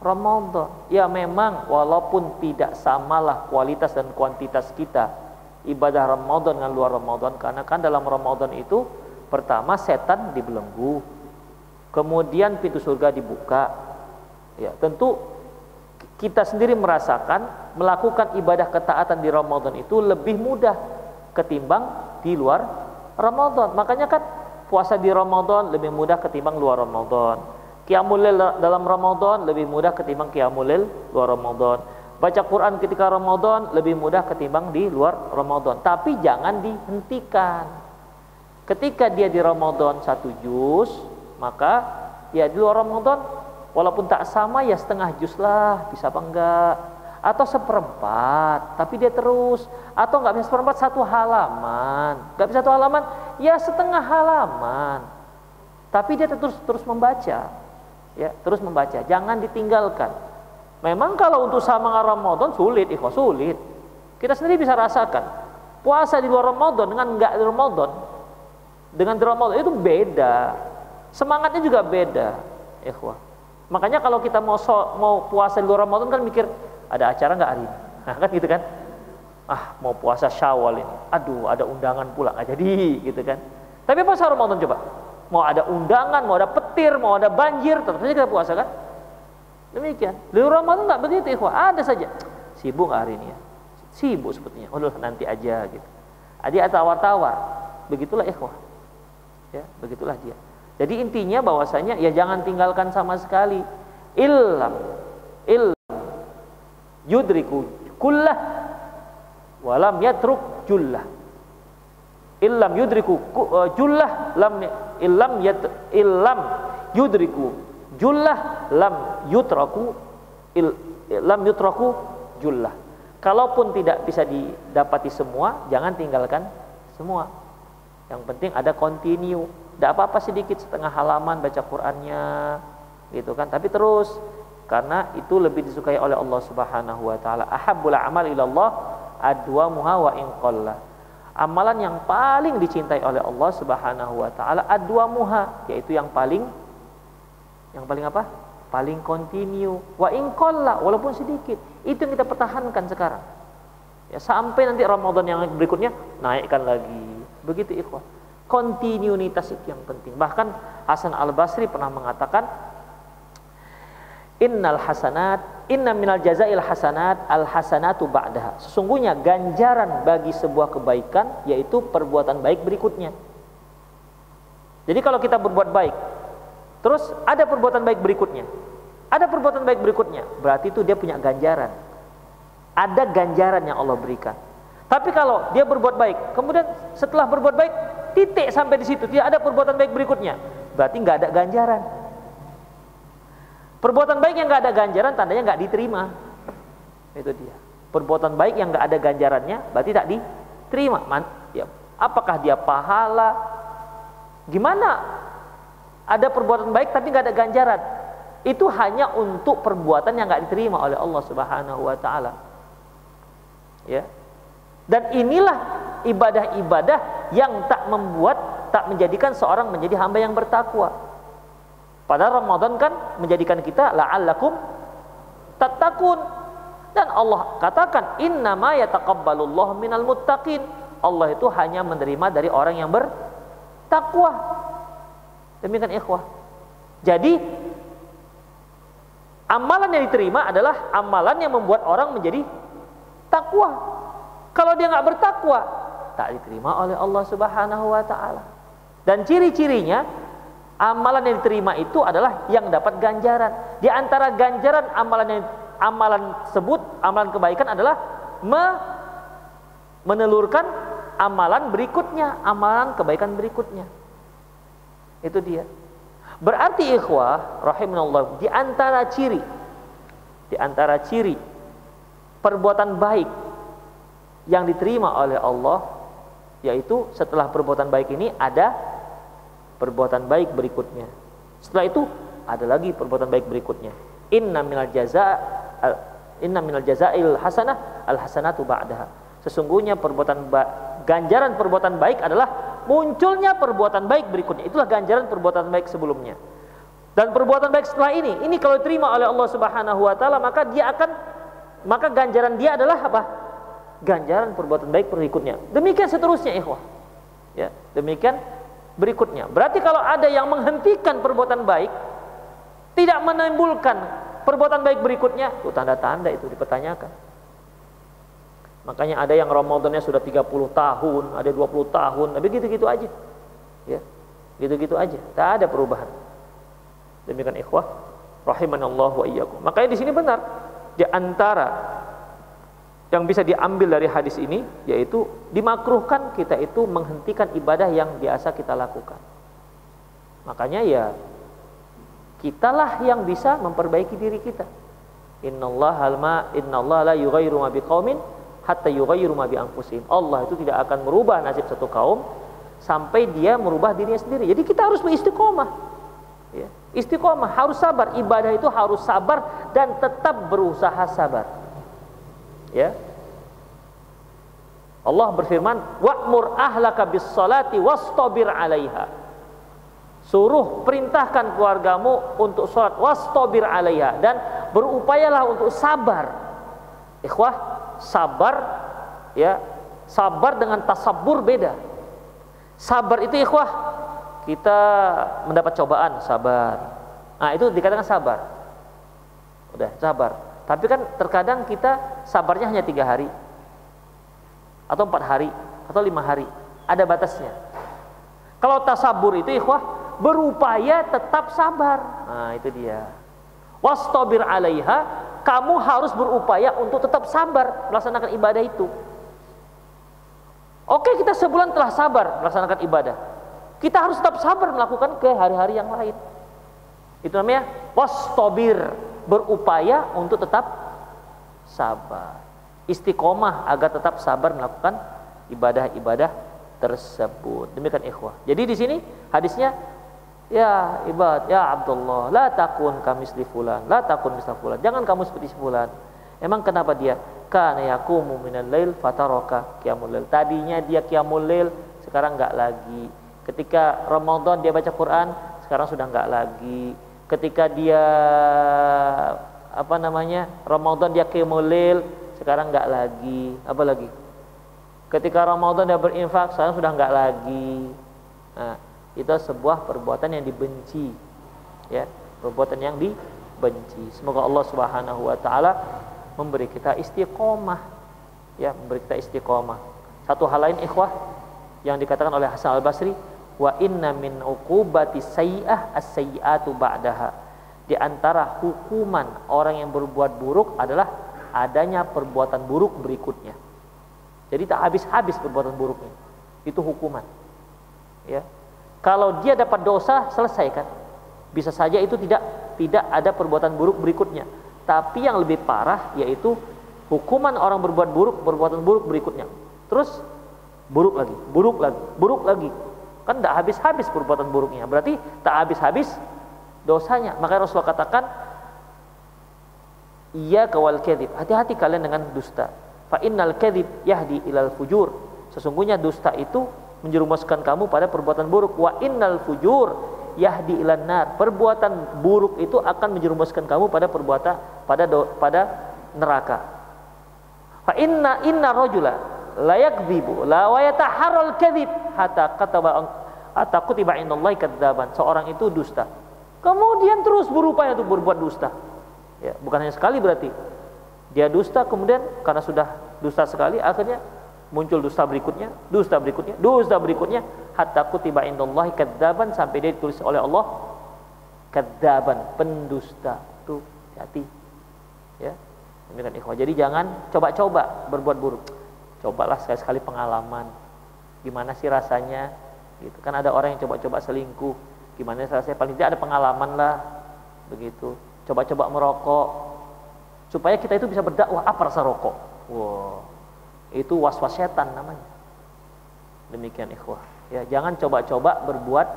S2: Ramadan. Ya memang walaupun tidak samalah kualitas dan kuantitas kita ibadah Ramadan dengan luar Ramadan karena kan dalam Ramadan itu pertama setan dibelenggu. Kemudian pintu surga dibuka. Ya, tentu kita sendiri merasakan melakukan ibadah ketaatan di Ramadan itu lebih mudah ketimbang di luar Ramadan. Makanya kan puasa di Ramadan lebih mudah ketimbang luar Ramadan. Qiyamul dalam Ramadan lebih mudah ketimbang qiyamul luar Ramadan. Baca Quran ketika Ramadan lebih mudah ketimbang di luar Ramadan. Tapi jangan dihentikan. Ketika dia di Ramadan satu juz, maka ya di luar Ramadan walaupun tak sama ya setengah juz lah, bisa apa enggak? Atau seperempat tapi dia terus. Atau nggak bisa seperempat satu halaman. Nggak bisa satu halaman ya setengah halaman. Tapi dia terus terus membaca. Ya terus membaca. Jangan ditinggalkan. Memang kalau untuk sama Ramadan sulit ikhwah sulit. Kita sendiri bisa rasakan. Puasa di luar Ramadan dengan nggak di Ramadan dengan di Ramadan itu beda. Semangatnya juga beda ikhwah. Makanya kalau kita mau so, mau puasa di luar Ramadan kan mikir ada acara nggak hari ini? Nah, kan gitu kan? Ah mau puasa syawal ini. Aduh ada undangan pula. Nggak jadi gitu kan? Tapi puasa Ramadan coba. Mau ada undangan mau ada petir mau ada banjir tetap saja kita puasa kan? Demikian. Di Ramadan nggak begitu ikhwah ada saja. Sibuk hari ini ya? Sibuk sepertinya. Oh nanti aja gitu. Ada tawar-tawar. Begitulah ikhwah ya begitulah dia. Jadi intinya bahwasanya ya jangan tinggalkan sama sekali. Illam. Illam yudriku kullah walam yatruk jullah. Illam yudriku uh, jullah lam illam yat illam yudriku jullah lam yutraku il, lam yutraku jullah. Kalaupun tidak bisa didapati semua jangan tinggalkan semua. Yang penting ada continue. Tidak apa-apa sedikit setengah halaman baca Qurannya gitu kan. Tapi terus karena itu lebih disukai oleh Allah Subhanahu wa taala. Ahabbul amal ilallah adwamuha wa in. Amalan yang paling dicintai oleh Allah Subhanahu wa taala adwamuha, yaitu yang paling yang paling apa? Paling kontinu. Wa in walaupun sedikit. Itu yang kita pertahankan sekarang. Ya, sampai nanti Ramadan yang berikutnya naikkan lagi. Begitu ikhwan. Kontinuitas itu yang penting. Bahkan Hasan Al Basri pernah mengatakan Innal hasanat, inna minal jazail hasanat, al hasanatu ba'daha. Sesungguhnya ganjaran bagi sebuah kebaikan yaitu perbuatan baik berikutnya. Jadi kalau kita berbuat baik, terus ada perbuatan baik berikutnya. Ada perbuatan baik berikutnya, berarti itu dia punya ganjaran. Ada ganjaran yang Allah berikan. Tapi kalau dia berbuat baik, kemudian setelah berbuat baik, titik sampai di situ, tidak ada perbuatan baik berikutnya, berarti nggak ada ganjaran. Perbuatan baik yang nggak ada ganjaran tandanya nggak diterima. Itu dia. Perbuatan baik yang nggak ada ganjarannya berarti tak diterima. Man, ya, apakah dia pahala? Gimana? Ada perbuatan baik tapi nggak ada ganjaran. Itu hanya untuk perbuatan yang nggak diterima oleh Allah Subhanahu Wa Taala. Ya. Dan inilah ibadah-ibadah yang tak membuat, tak menjadikan seorang menjadi hamba yang bertakwa. Padahal Ramadan kan menjadikan kita la'allakum tattaqun. Dan Allah katakan innama minal muttaqin. Allah itu hanya menerima dari orang yang bertakwa. Demikian ikhwah. Jadi amalan yang diterima adalah amalan yang membuat orang menjadi takwa. Kalau dia nggak bertakwa, tak diterima oleh Allah Subhanahu wa taala. Dan ciri-cirinya Amalan yang diterima itu adalah yang dapat ganjaran. Di antara ganjaran amalan yang amalan sebut, amalan kebaikan adalah me, menelurkan amalan berikutnya, amalan kebaikan berikutnya. Itu dia. Berarti ikhwah rahimanallah di antara ciri di antara ciri perbuatan baik yang diterima oleh Allah yaitu setelah perbuatan baik ini ada perbuatan baik berikutnya. Setelah itu ada lagi perbuatan baik berikutnya. Inna minal jaza inna minal jazail hasanah al hasanatu ba'daha. Sesungguhnya perbuatan ganjaran perbuatan baik adalah munculnya perbuatan baik berikutnya. Itulah ganjaran perbuatan baik sebelumnya. Dan perbuatan baik setelah ini, ini kalau diterima oleh Allah Subhanahu wa taala, maka dia akan maka ganjaran dia adalah apa? Ganjaran perbuatan baik berikutnya. Demikian seterusnya, ikhwah. Ya, demikian berikutnya. Berarti kalau ada yang menghentikan perbuatan baik, tidak menimbulkan perbuatan baik berikutnya, itu tanda-tanda itu dipertanyakan. Makanya ada yang Ramadannya sudah 30 tahun, ada 20 tahun, tapi gitu-gitu aja. Ya. Gitu-gitu aja, tak ada perubahan. Demikian ikhwah, rahimanallahu wa iyyakum. Makanya di sini benar di antara yang bisa diambil dari hadis ini yaitu dimakruhkan kita itu menghentikan ibadah yang biasa kita lakukan. Makanya ya kitalah yang bisa memperbaiki diri kita. Innallaha alma innallaha la yughayyiru ma biqaumin hatta yughayyiru ma bi anfusihim. Allah itu tidak akan merubah nasib satu kaum sampai dia merubah dirinya sendiri. Jadi kita harus beristiqomah. Ya. Istiqomah harus sabar. Ibadah itu harus sabar dan tetap berusaha sabar. Ya. Allah berfirman, "Wa'mur ahlaka bis salati wastabir 'alaiha." Suruh perintahkan keluargamu untuk sholat wastabir 'alaiha dan berupayalah untuk sabar. Ikhwah, sabar ya, sabar dengan tasabur beda. Sabar itu ikhwah, kita mendapat cobaan, sabar. Nah, itu dikatakan sabar. Udah, sabar. Tapi kan terkadang kita sabarnya hanya tiga hari. Atau empat hari. Atau lima hari. Ada batasnya. Kalau tasabur itu ikhwah berupaya tetap sabar. Nah itu dia. Wastabir alaiha kamu harus berupaya untuk tetap sabar melaksanakan ibadah itu. Oke kita sebulan telah sabar melaksanakan ibadah. Kita harus tetap sabar melakukan ke hari-hari yang lain. Itu namanya wastabir berupaya untuk tetap sabar. Istiqomah agar tetap sabar melakukan ibadah-ibadah tersebut. Demikian ikhwah. Jadi di sini hadisnya ya ibad ya Abdullah la takun kamisli fulan la takun misla fulan. Jangan kamu seperti fulan. Emang kenapa dia? Kana yakumu minal lail fataraka qiyamul lail. Tadinya dia qiyamul sekarang enggak lagi. Ketika Ramadan dia baca Quran sekarang sudah enggak lagi ketika dia apa namanya Ramadan dia lail sekarang nggak lagi. Apa lagi? Ketika Ramadan dia berinfak sekarang sudah nggak lagi. Nah, itu sebuah perbuatan yang dibenci ya. Perbuatan yang dibenci. Semoga Allah Subhanahu wa taala memberi kita istiqomah ya memberi kita istiqomah. Satu hal lain ikhwah yang dikatakan oleh Hasan Al Basri wa inna min uqubati sayyi'ah as-sayyi'atu ba'daha di antara hukuman orang yang berbuat buruk adalah adanya perbuatan buruk berikutnya. Jadi tak habis-habis perbuatan buruknya. Itu hukuman. Ya. Kalau dia dapat dosa, selesaikan. Bisa saja itu tidak tidak ada perbuatan buruk berikutnya. Tapi yang lebih parah yaitu hukuman orang berbuat buruk, perbuatan buruk berikutnya. Terus buruk lagi, buruk lagi, buruk lagi. Kan tidak habis-habis perbuatan buruknya. Berarti tak habis-habis dosanya. Maka Rasulullah katakan Iya kawal kedip. Hati-hati kalian dengan dusta. Fa innal kedip yahdi ilal fujur. Sesungguhnya dusta itu menjerumuskan kamu pada perbuatan buruk. Wa innal fujur yahdi ilan nar. Perbuatan buruk itu akan menjerumuskan kamu pada perbuatan pada do, pada neraka. Fa inna inna rajula la yakdzibu la wa yataharral kadhib hatta kataba hatta kutiba indallahi kadzaban. Seorang itu dusta. Kemudian terus berupaya untuk berbuat dusta Ya, bukan hanya sekali berarti. Dia dusta kemudian karena sudah dusta sekali akhirnya muncul dusta berikutnya, dusta berikutnya, dusta berikutnya hatta kutiba indallahi kadzaban sampai dia ditulis oleh Allah kadzaban, pendusta. Tuh, hati. Ya. Demikian. Jadi jangan coba-coba berbuat buruk. Cobalah sekali-sekali pengalaman. Gimana sih rasanya? Gitu. Kan ada orang yang coba-coba selingkuh. Gimana rasanya? Paling tidak ada pengalaman lah. Begitu coba-coba merokok supaya kita itu bisa berdakwah apa rasa rokok wow itu was-was setan namanya demikian ikhwah ya jangan coba-coba berbuat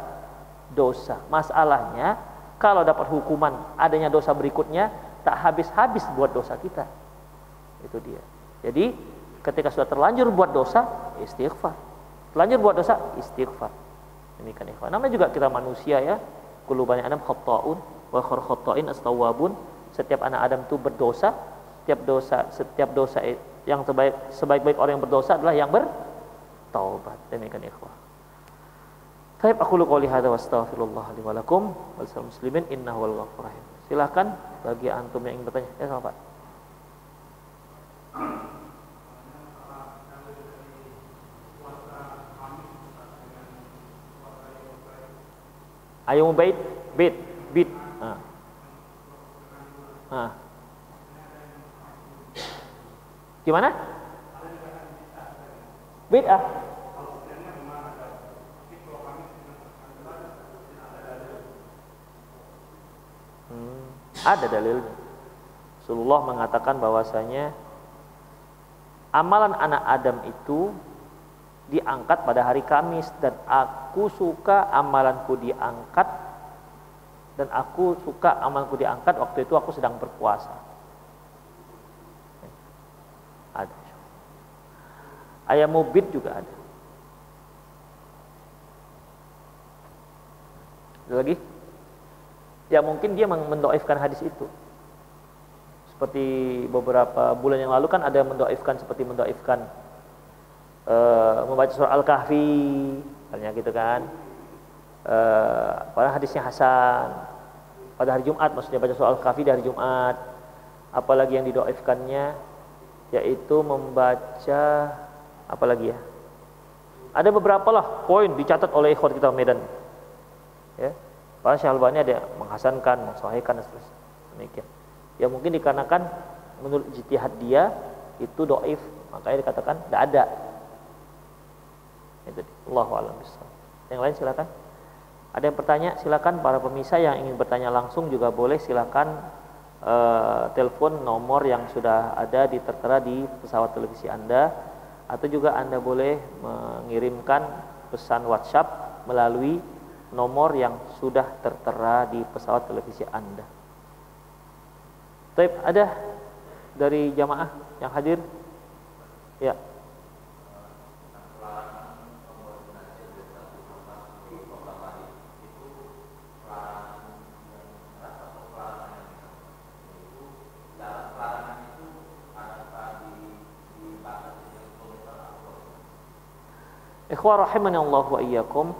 S2: dosa masalahnya kalau dapat hukuman adanya dosa berikutnya tak habis-habis buat dosa kita itu dia jadi ketika sudah terlanjur buat dosa istighfar. Terlanjur buat dosa istighfar. Demikian ikhwah namanya juga kita manusia ya. Kulubani adam khata'un wa khata'in astawabun setiap anak Adam itu berdosa setiap dosa setiap dosa yang terbaik sebaik-baik orang yang berdosa adalah yang bertaubat. Demikian ikhwah Baik aku qouli hadza wa astaghfirullah li wa lakum wal muslimin. Innahu wal rahim. Bagi antum yang ingin bertanya. Ya sama Pak. Ayo bait, bait, bait. Ah. Ah. Gimana? Bid'ah. Hmm, ada dalilnya. Rasulullah mengatakan bahwasanya amalan anak Adam itu diangkat pada hari Kamis dan aku suka amalanku diangkat dan aku suka amalanku diangkat waktu itu aku sedang berpuasa. Ada. Ayam mubit juga ada. Ada lagi? Ya mungkin dia mendoifkan hadis itu. Seperti beberapa bulan yang lalu kan ada yang mendoifkan seperti mendoifkan uh, membaca surah Al-Kahfi, misalnya gitu kan. Uh, pada hadisnya Hasan. Pada hari Jumat maksudnya baca surah Al-Kahfi dari Jumat. Apalagi yang didoifkannya yaitu membaca apalagi ya? Ada beberapa lah poin dicatat oleh ikhwan kita Medan. Ya. Para Syalbani ada menghasankan mensahihkan dan seterusnya. Demikian. Ya mungkin dikarenakan menurut jitihad dia itu doif makanya dikatakan tidak ada itu Allah alam yang lain silakan ada yang bertanya silakan para pemirsa yang ingin bertanya langsung juga boleh silakan uh, telepon nomor yang sudah ada di tertera di pesawat televisi Anda atau juga Anda boleh mengirimkan pesan WhatsApp melalui nomor yang sudah tertera di pesawat televisi Anda. Taib ada dari jamaah yang hadir? Ya. Ikhwah rahimani Allah wa iyyakum.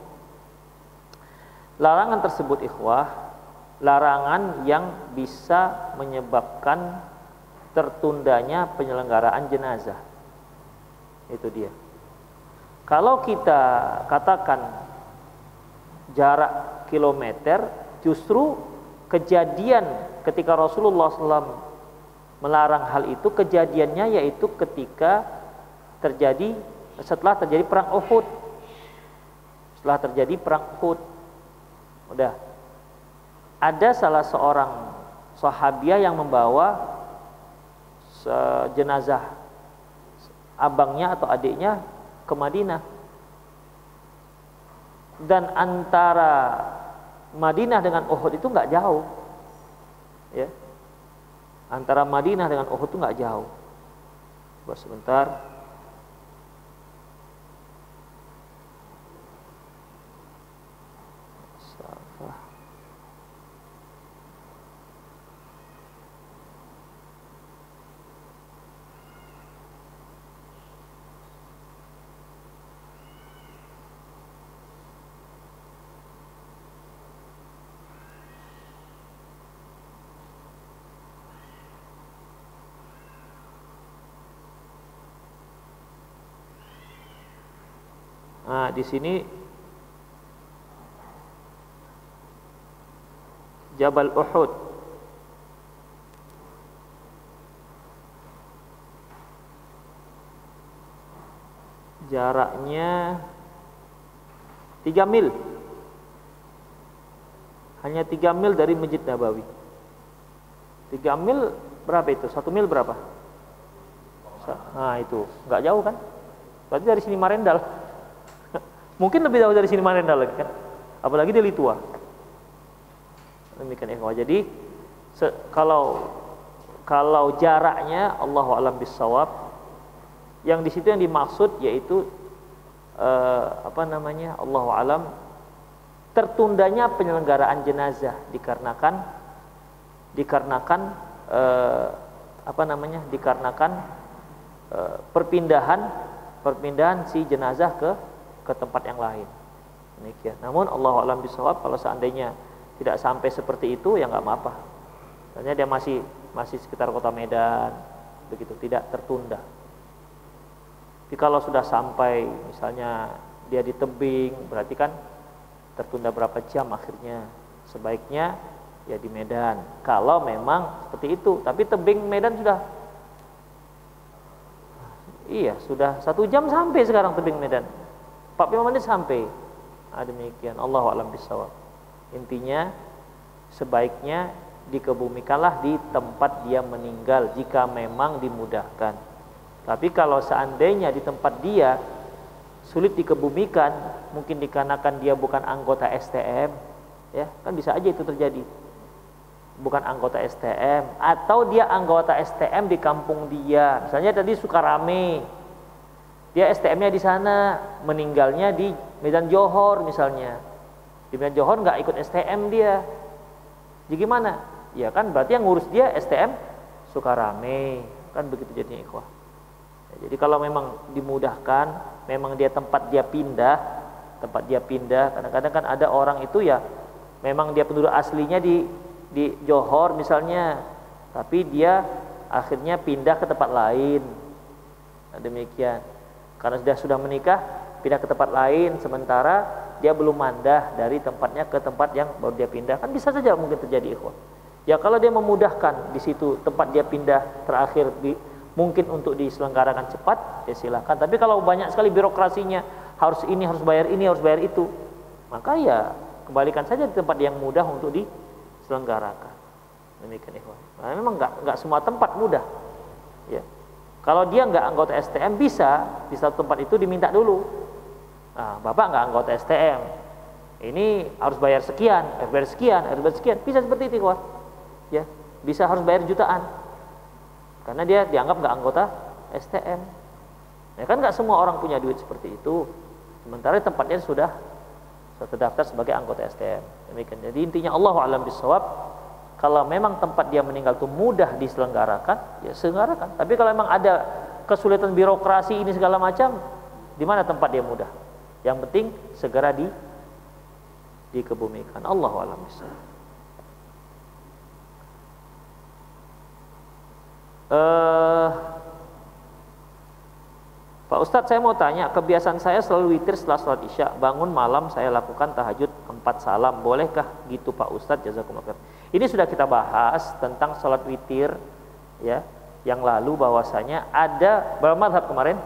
S2: Larangan tersebut ikhwah, larangan yang bisa menyebabkan tertundanya penyelenggaraan jenazah. Itu dia. Kalau kita katakan jarak kilometer, justru kejadian ketika Rasulullah SAW melarang hal itu, kejadiannya yaitu ketika terjadi setelah terjadi perang Uhud. Setelah terjadi perang Uhud. Udah. Ada salah seorang sahabiah yang membawa jenazah abangnya atau adiknya ke Madinah. Dan antara Madinah dengan Uhud itu nggak jauh. Ya. Antara Madinah dengan Uhud itu nggak jauh. Coba sebentar. Nah, di sini Jabal Uhud jaraknya 3 mil hanya 3 mil dari Masjid Nabawi 3 mil berapa itu? 1 mil berapa? Nah itu, nggak jauh kan? Berarti dari sini Marendal Mungkin lebih jauh dari sini Marenda lagi kan. Apalagi di Litua. Demikian ikhwah. Jadi kalau kalau jaraknya Allah alam bisawab yang di situ yang dimaksud yaitu eh, apa namanya Allah alam tertundanya penyelenggaraan jenazah dikarenakan dikarenakan eh, apa namanya dikarenakan eh, perpindahan perpindahan si jenazah ke ke tempat yang lain. Demikian. Namun Allah alam bisawab kalau seandainya tidak sampai seperti itu ya nggak apa-apa. Misalnya dia masih masih sekitar kota Medan begitu tidak tertunda. Tapi kalau sudah sampai misalnya dia di tebing berarti kan tertunda berapa jam akhirnya sebaiknya ya di Medan. Kalau memang seperti itu, tapi tebing Medan sudah iya sudah satu jam sampai sekarang tebing Medan. 45 menit sampai. Ah, demikian. Allah alam bisawab. Intinya sebaiknya dikebumikanlah di tempat dia meninggal jika memang dimudahkan. Tapi kalau seandainya di tempat dia sulit dikebumikan, mungkin dikarenakan dia bukan anggota STM, ya kan bisa aja itu terjadi. Bukan anggota STM atau dia anggota STM di kampung dia. Misalnya tadi Sukarame, dia STM-nya di sana, meninggalnya di Medan Johor misalnya. Di Medan Johor nggak ikut STM dia. Jadi gimana? Ya kan berarti yang ngurus dia STM Sukarame. Kan begitu jadinya ikhwah. Ya, jadi kalau memang dimudahkan, memang dia tempat dia pindah, tempat dia pindah. Kadang-kadang kan ada orang itu ya memang dia penduduk aslinya di di Johor misalnya, tapi dia akhirnya pindah ke tempat lain. Nah, demikian. Karena sudah sudah menikah, pindah ke tempat lain sementara dia belum mandah dari tempatnya ke tempat yang baru dia pindah. Kan bisa saja mungkin terjadi ikhwah. Ya kalau dia memudahkan di situ tempat dia pindah terakhir di mungkin untuk diselenggarakan cepat ya silahkan. Tapi kalau banyak sekali birokrasinya harus ini harus bayar ini harus bayar itu maka ya kembalikan saja di tempat yang mudah untuk diselenggarakan. Demikian ikhwan. Nah, memang nggak nggak semua tempat mudah. Ya. Kalau dia nggak anggota STM bisa. Di satu tempat itu diminta dulu. Nah, bapak nggak anggota STM, ini harus bayar sekian, harus bayar sekian, harus bayar sekian, bisa seperti itu ikhwan ya bisa harus bayar jutaan. Karena dia dianggap nggak anggota STM ya kan nggak semua orang punya duit seperti itu. Sementara tempatnya sudah terdaftar sebagai anggota STM demikian. Jadi intinya Allah alam bisawab kalau memang tempat dia meninggal itu mudah diselenggarakan ya selenggarakan. Tapi kalau memang ada kesulitan birokrasi ini segala macam di mana tempat dia mudah? Yang penting segera di dikebumikan. Allah alam Uh, Pak Ustadz saya mau tanya kebiasaan saya selalu witir setelah sholat isya. Bangun malam saya lakukan tahajud empat salam. Bolehkah gitu Pak Ustadz? Jazakumullah ini sudah kita bahas tentang sholat witir ya yang lalu bahwasanya ada berapa madhab kemarin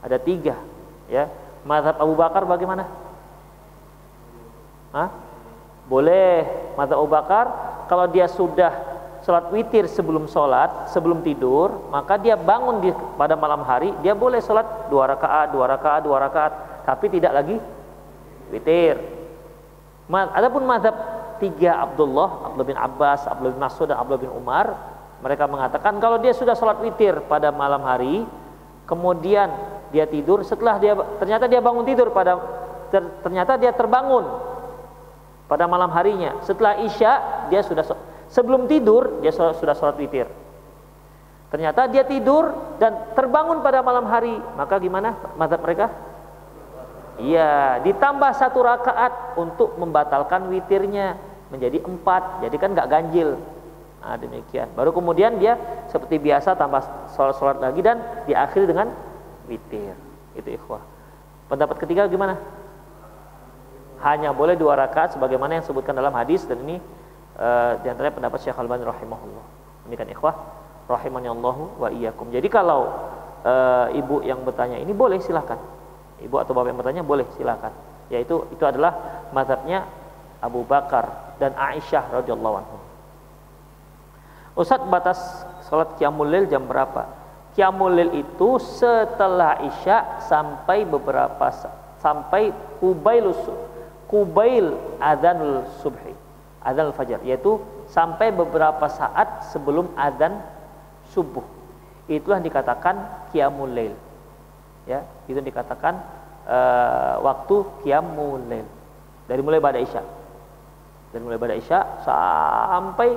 S2: ada tiga ya madhab Abu Bakar bagaimana Hah? boleh madhab Abu Bakar kalau dia sudah sholat witir sebelum sholat, sebelum tidur, maka dia bangun di, pada malam hari, dia boleh sholat dua rakaat, dua rakaat, dua rakaat, tapi tidak lagi witir. Adapun madhab tiga Abdullah, Abdullah bin Abbas, Abdullah bin Mas'ud dan Abdullah bin Umar, mereka mengatakan kalau dia sudah sholat witir pada malam hari, kemudian dia tidur, setelah dia ternyata dia bangun tidur pada ternyata dia terbangun pada malam harinya, setelah isya dia sudah Sebelum tidur dia sudah sholat witir. Ternyata dia tidur dan terbangun pada malam hari. Maka gimana madzhab mereka? Iya, ditambah satu rakaat untuk membatalkan witirnya menjadi empat. Jadi kan nggak ganjil. Nah, demikian. Baru kemudian dia seperti biasa tambah sholat-sholat lagi dan diakhiri dengan witir. Itu ikhwah. Pendapat ketiga gimana? Hanya boleh dua rakaat sebagaimana yang disebutkan dalam hadis dan ini uh, di antaranya pendapat Syekh Al-Albani rahimahullah. Demikian ikhwah rahimani Allah wa iyyakum. Jadi kalau uh, ibu yang bertanya ini boleh silakan. Ibu atau bapak yang bertanya boleh silakan. Yaitu itu adalah mazhabnya Abu Bakar dan Aisyah radhiyallahu anhu. Ustaz batas salat qiyamul lail jam berapa? Qiyamul lail itu setelah Isya sampai beberapa sampai kubail kubail adzanul subhi adzan fajar yaitu sampai beberapa saat sebelum adzan subuh. Itulah dikatakan qiyamul lail. Ya, itu dikatakan uh, waktu qiyamul lail. Dari mulai pada isya. Dari mulai pada isya sampai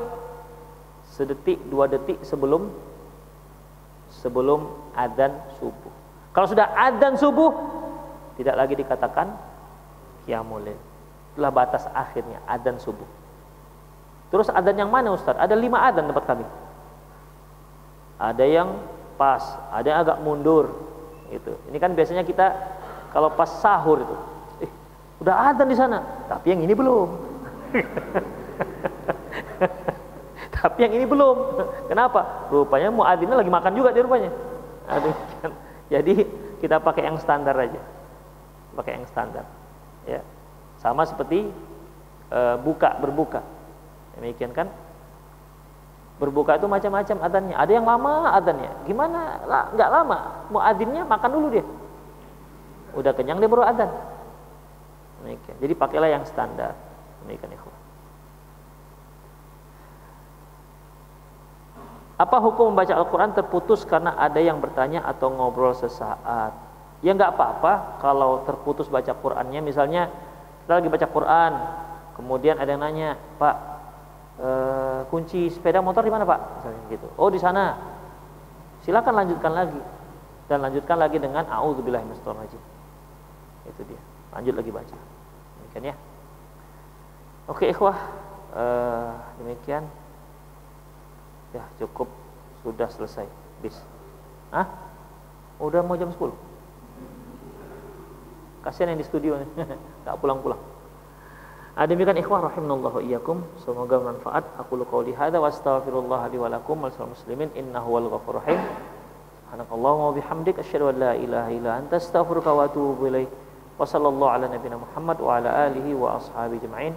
S2: sedetik dua detik sebelum sebelum adzan subuh. Kalau sudah adzan subuh tidak lagi dikatakan qiyamul lail. Itulah batas akhirnya adzan subuh. Terus adan yang mana Ustaz? Ada lima adan tempat kami. Ada yang pas, ada yang agak mundur. Itu. Ini kan biasanya kita kalau pas sahur itu, eh, udah adan di sana, tapi yang ini belum. <laughs> tapi yang ini belum. Kenapa? Rupanya muadzinnya lagi makan juga di rupanya. Kan. Jadi kita pakai yang standar aja. Pakai yang standar. Ya. Sama seperti e, buka berbuka Demikian kan? Berbuka itu macam-macam adannya. Ada yang lama adannya. Gimana? Nggak lama. Muadzinnya makan dulu dia. Udah kenyang dia baru. Demikian. Jadi pakailah yang standar. Demikian ikhwan. Apa hukum membaca Al-Quran terputus karena ada yang bertanya atau ngobrol sesaat? Ya nggak apa-apa kalau terputus baca Qurannya. Misalnya kita lagi baca Quran, kemudian ada yang nanya, Pak, e, kunci sepeda motor di mana Pak? Misalnya gitu. Oh di sana. Silakan lanjutkan lagi dan lanjutkan lagi dengan A'udzubillahiminasyaitonirrajim. Itu dia. Lanjut lagi baca. Demikian ya. Oke ikhwah, e, demikian. Ya cukup sudah selesai bis. Ah? Udah mau jam 10. Kasihan yang di studio nih, <laughs> tak pulang-pulang. Ada demikian ikhwah rahimanallahu iyyakum. Semoga bermanfaat. Aku lu qauli hadza wa astaghfirullah li wa lakum wal muslimin innahu wal ghafurur rahim. Subhanakallahumma wa bihamdik asyhadu an la ilaha illa anta astaghfiruka wa atubu ilaik. وصلى الله على نبينا محمد وعلى آله وأصحابه أجمعين.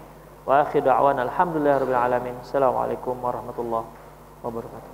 S2: وآخر دعوانا الحمد لله رب العالمين. السلام عليكم ورحمة الله وبركاته.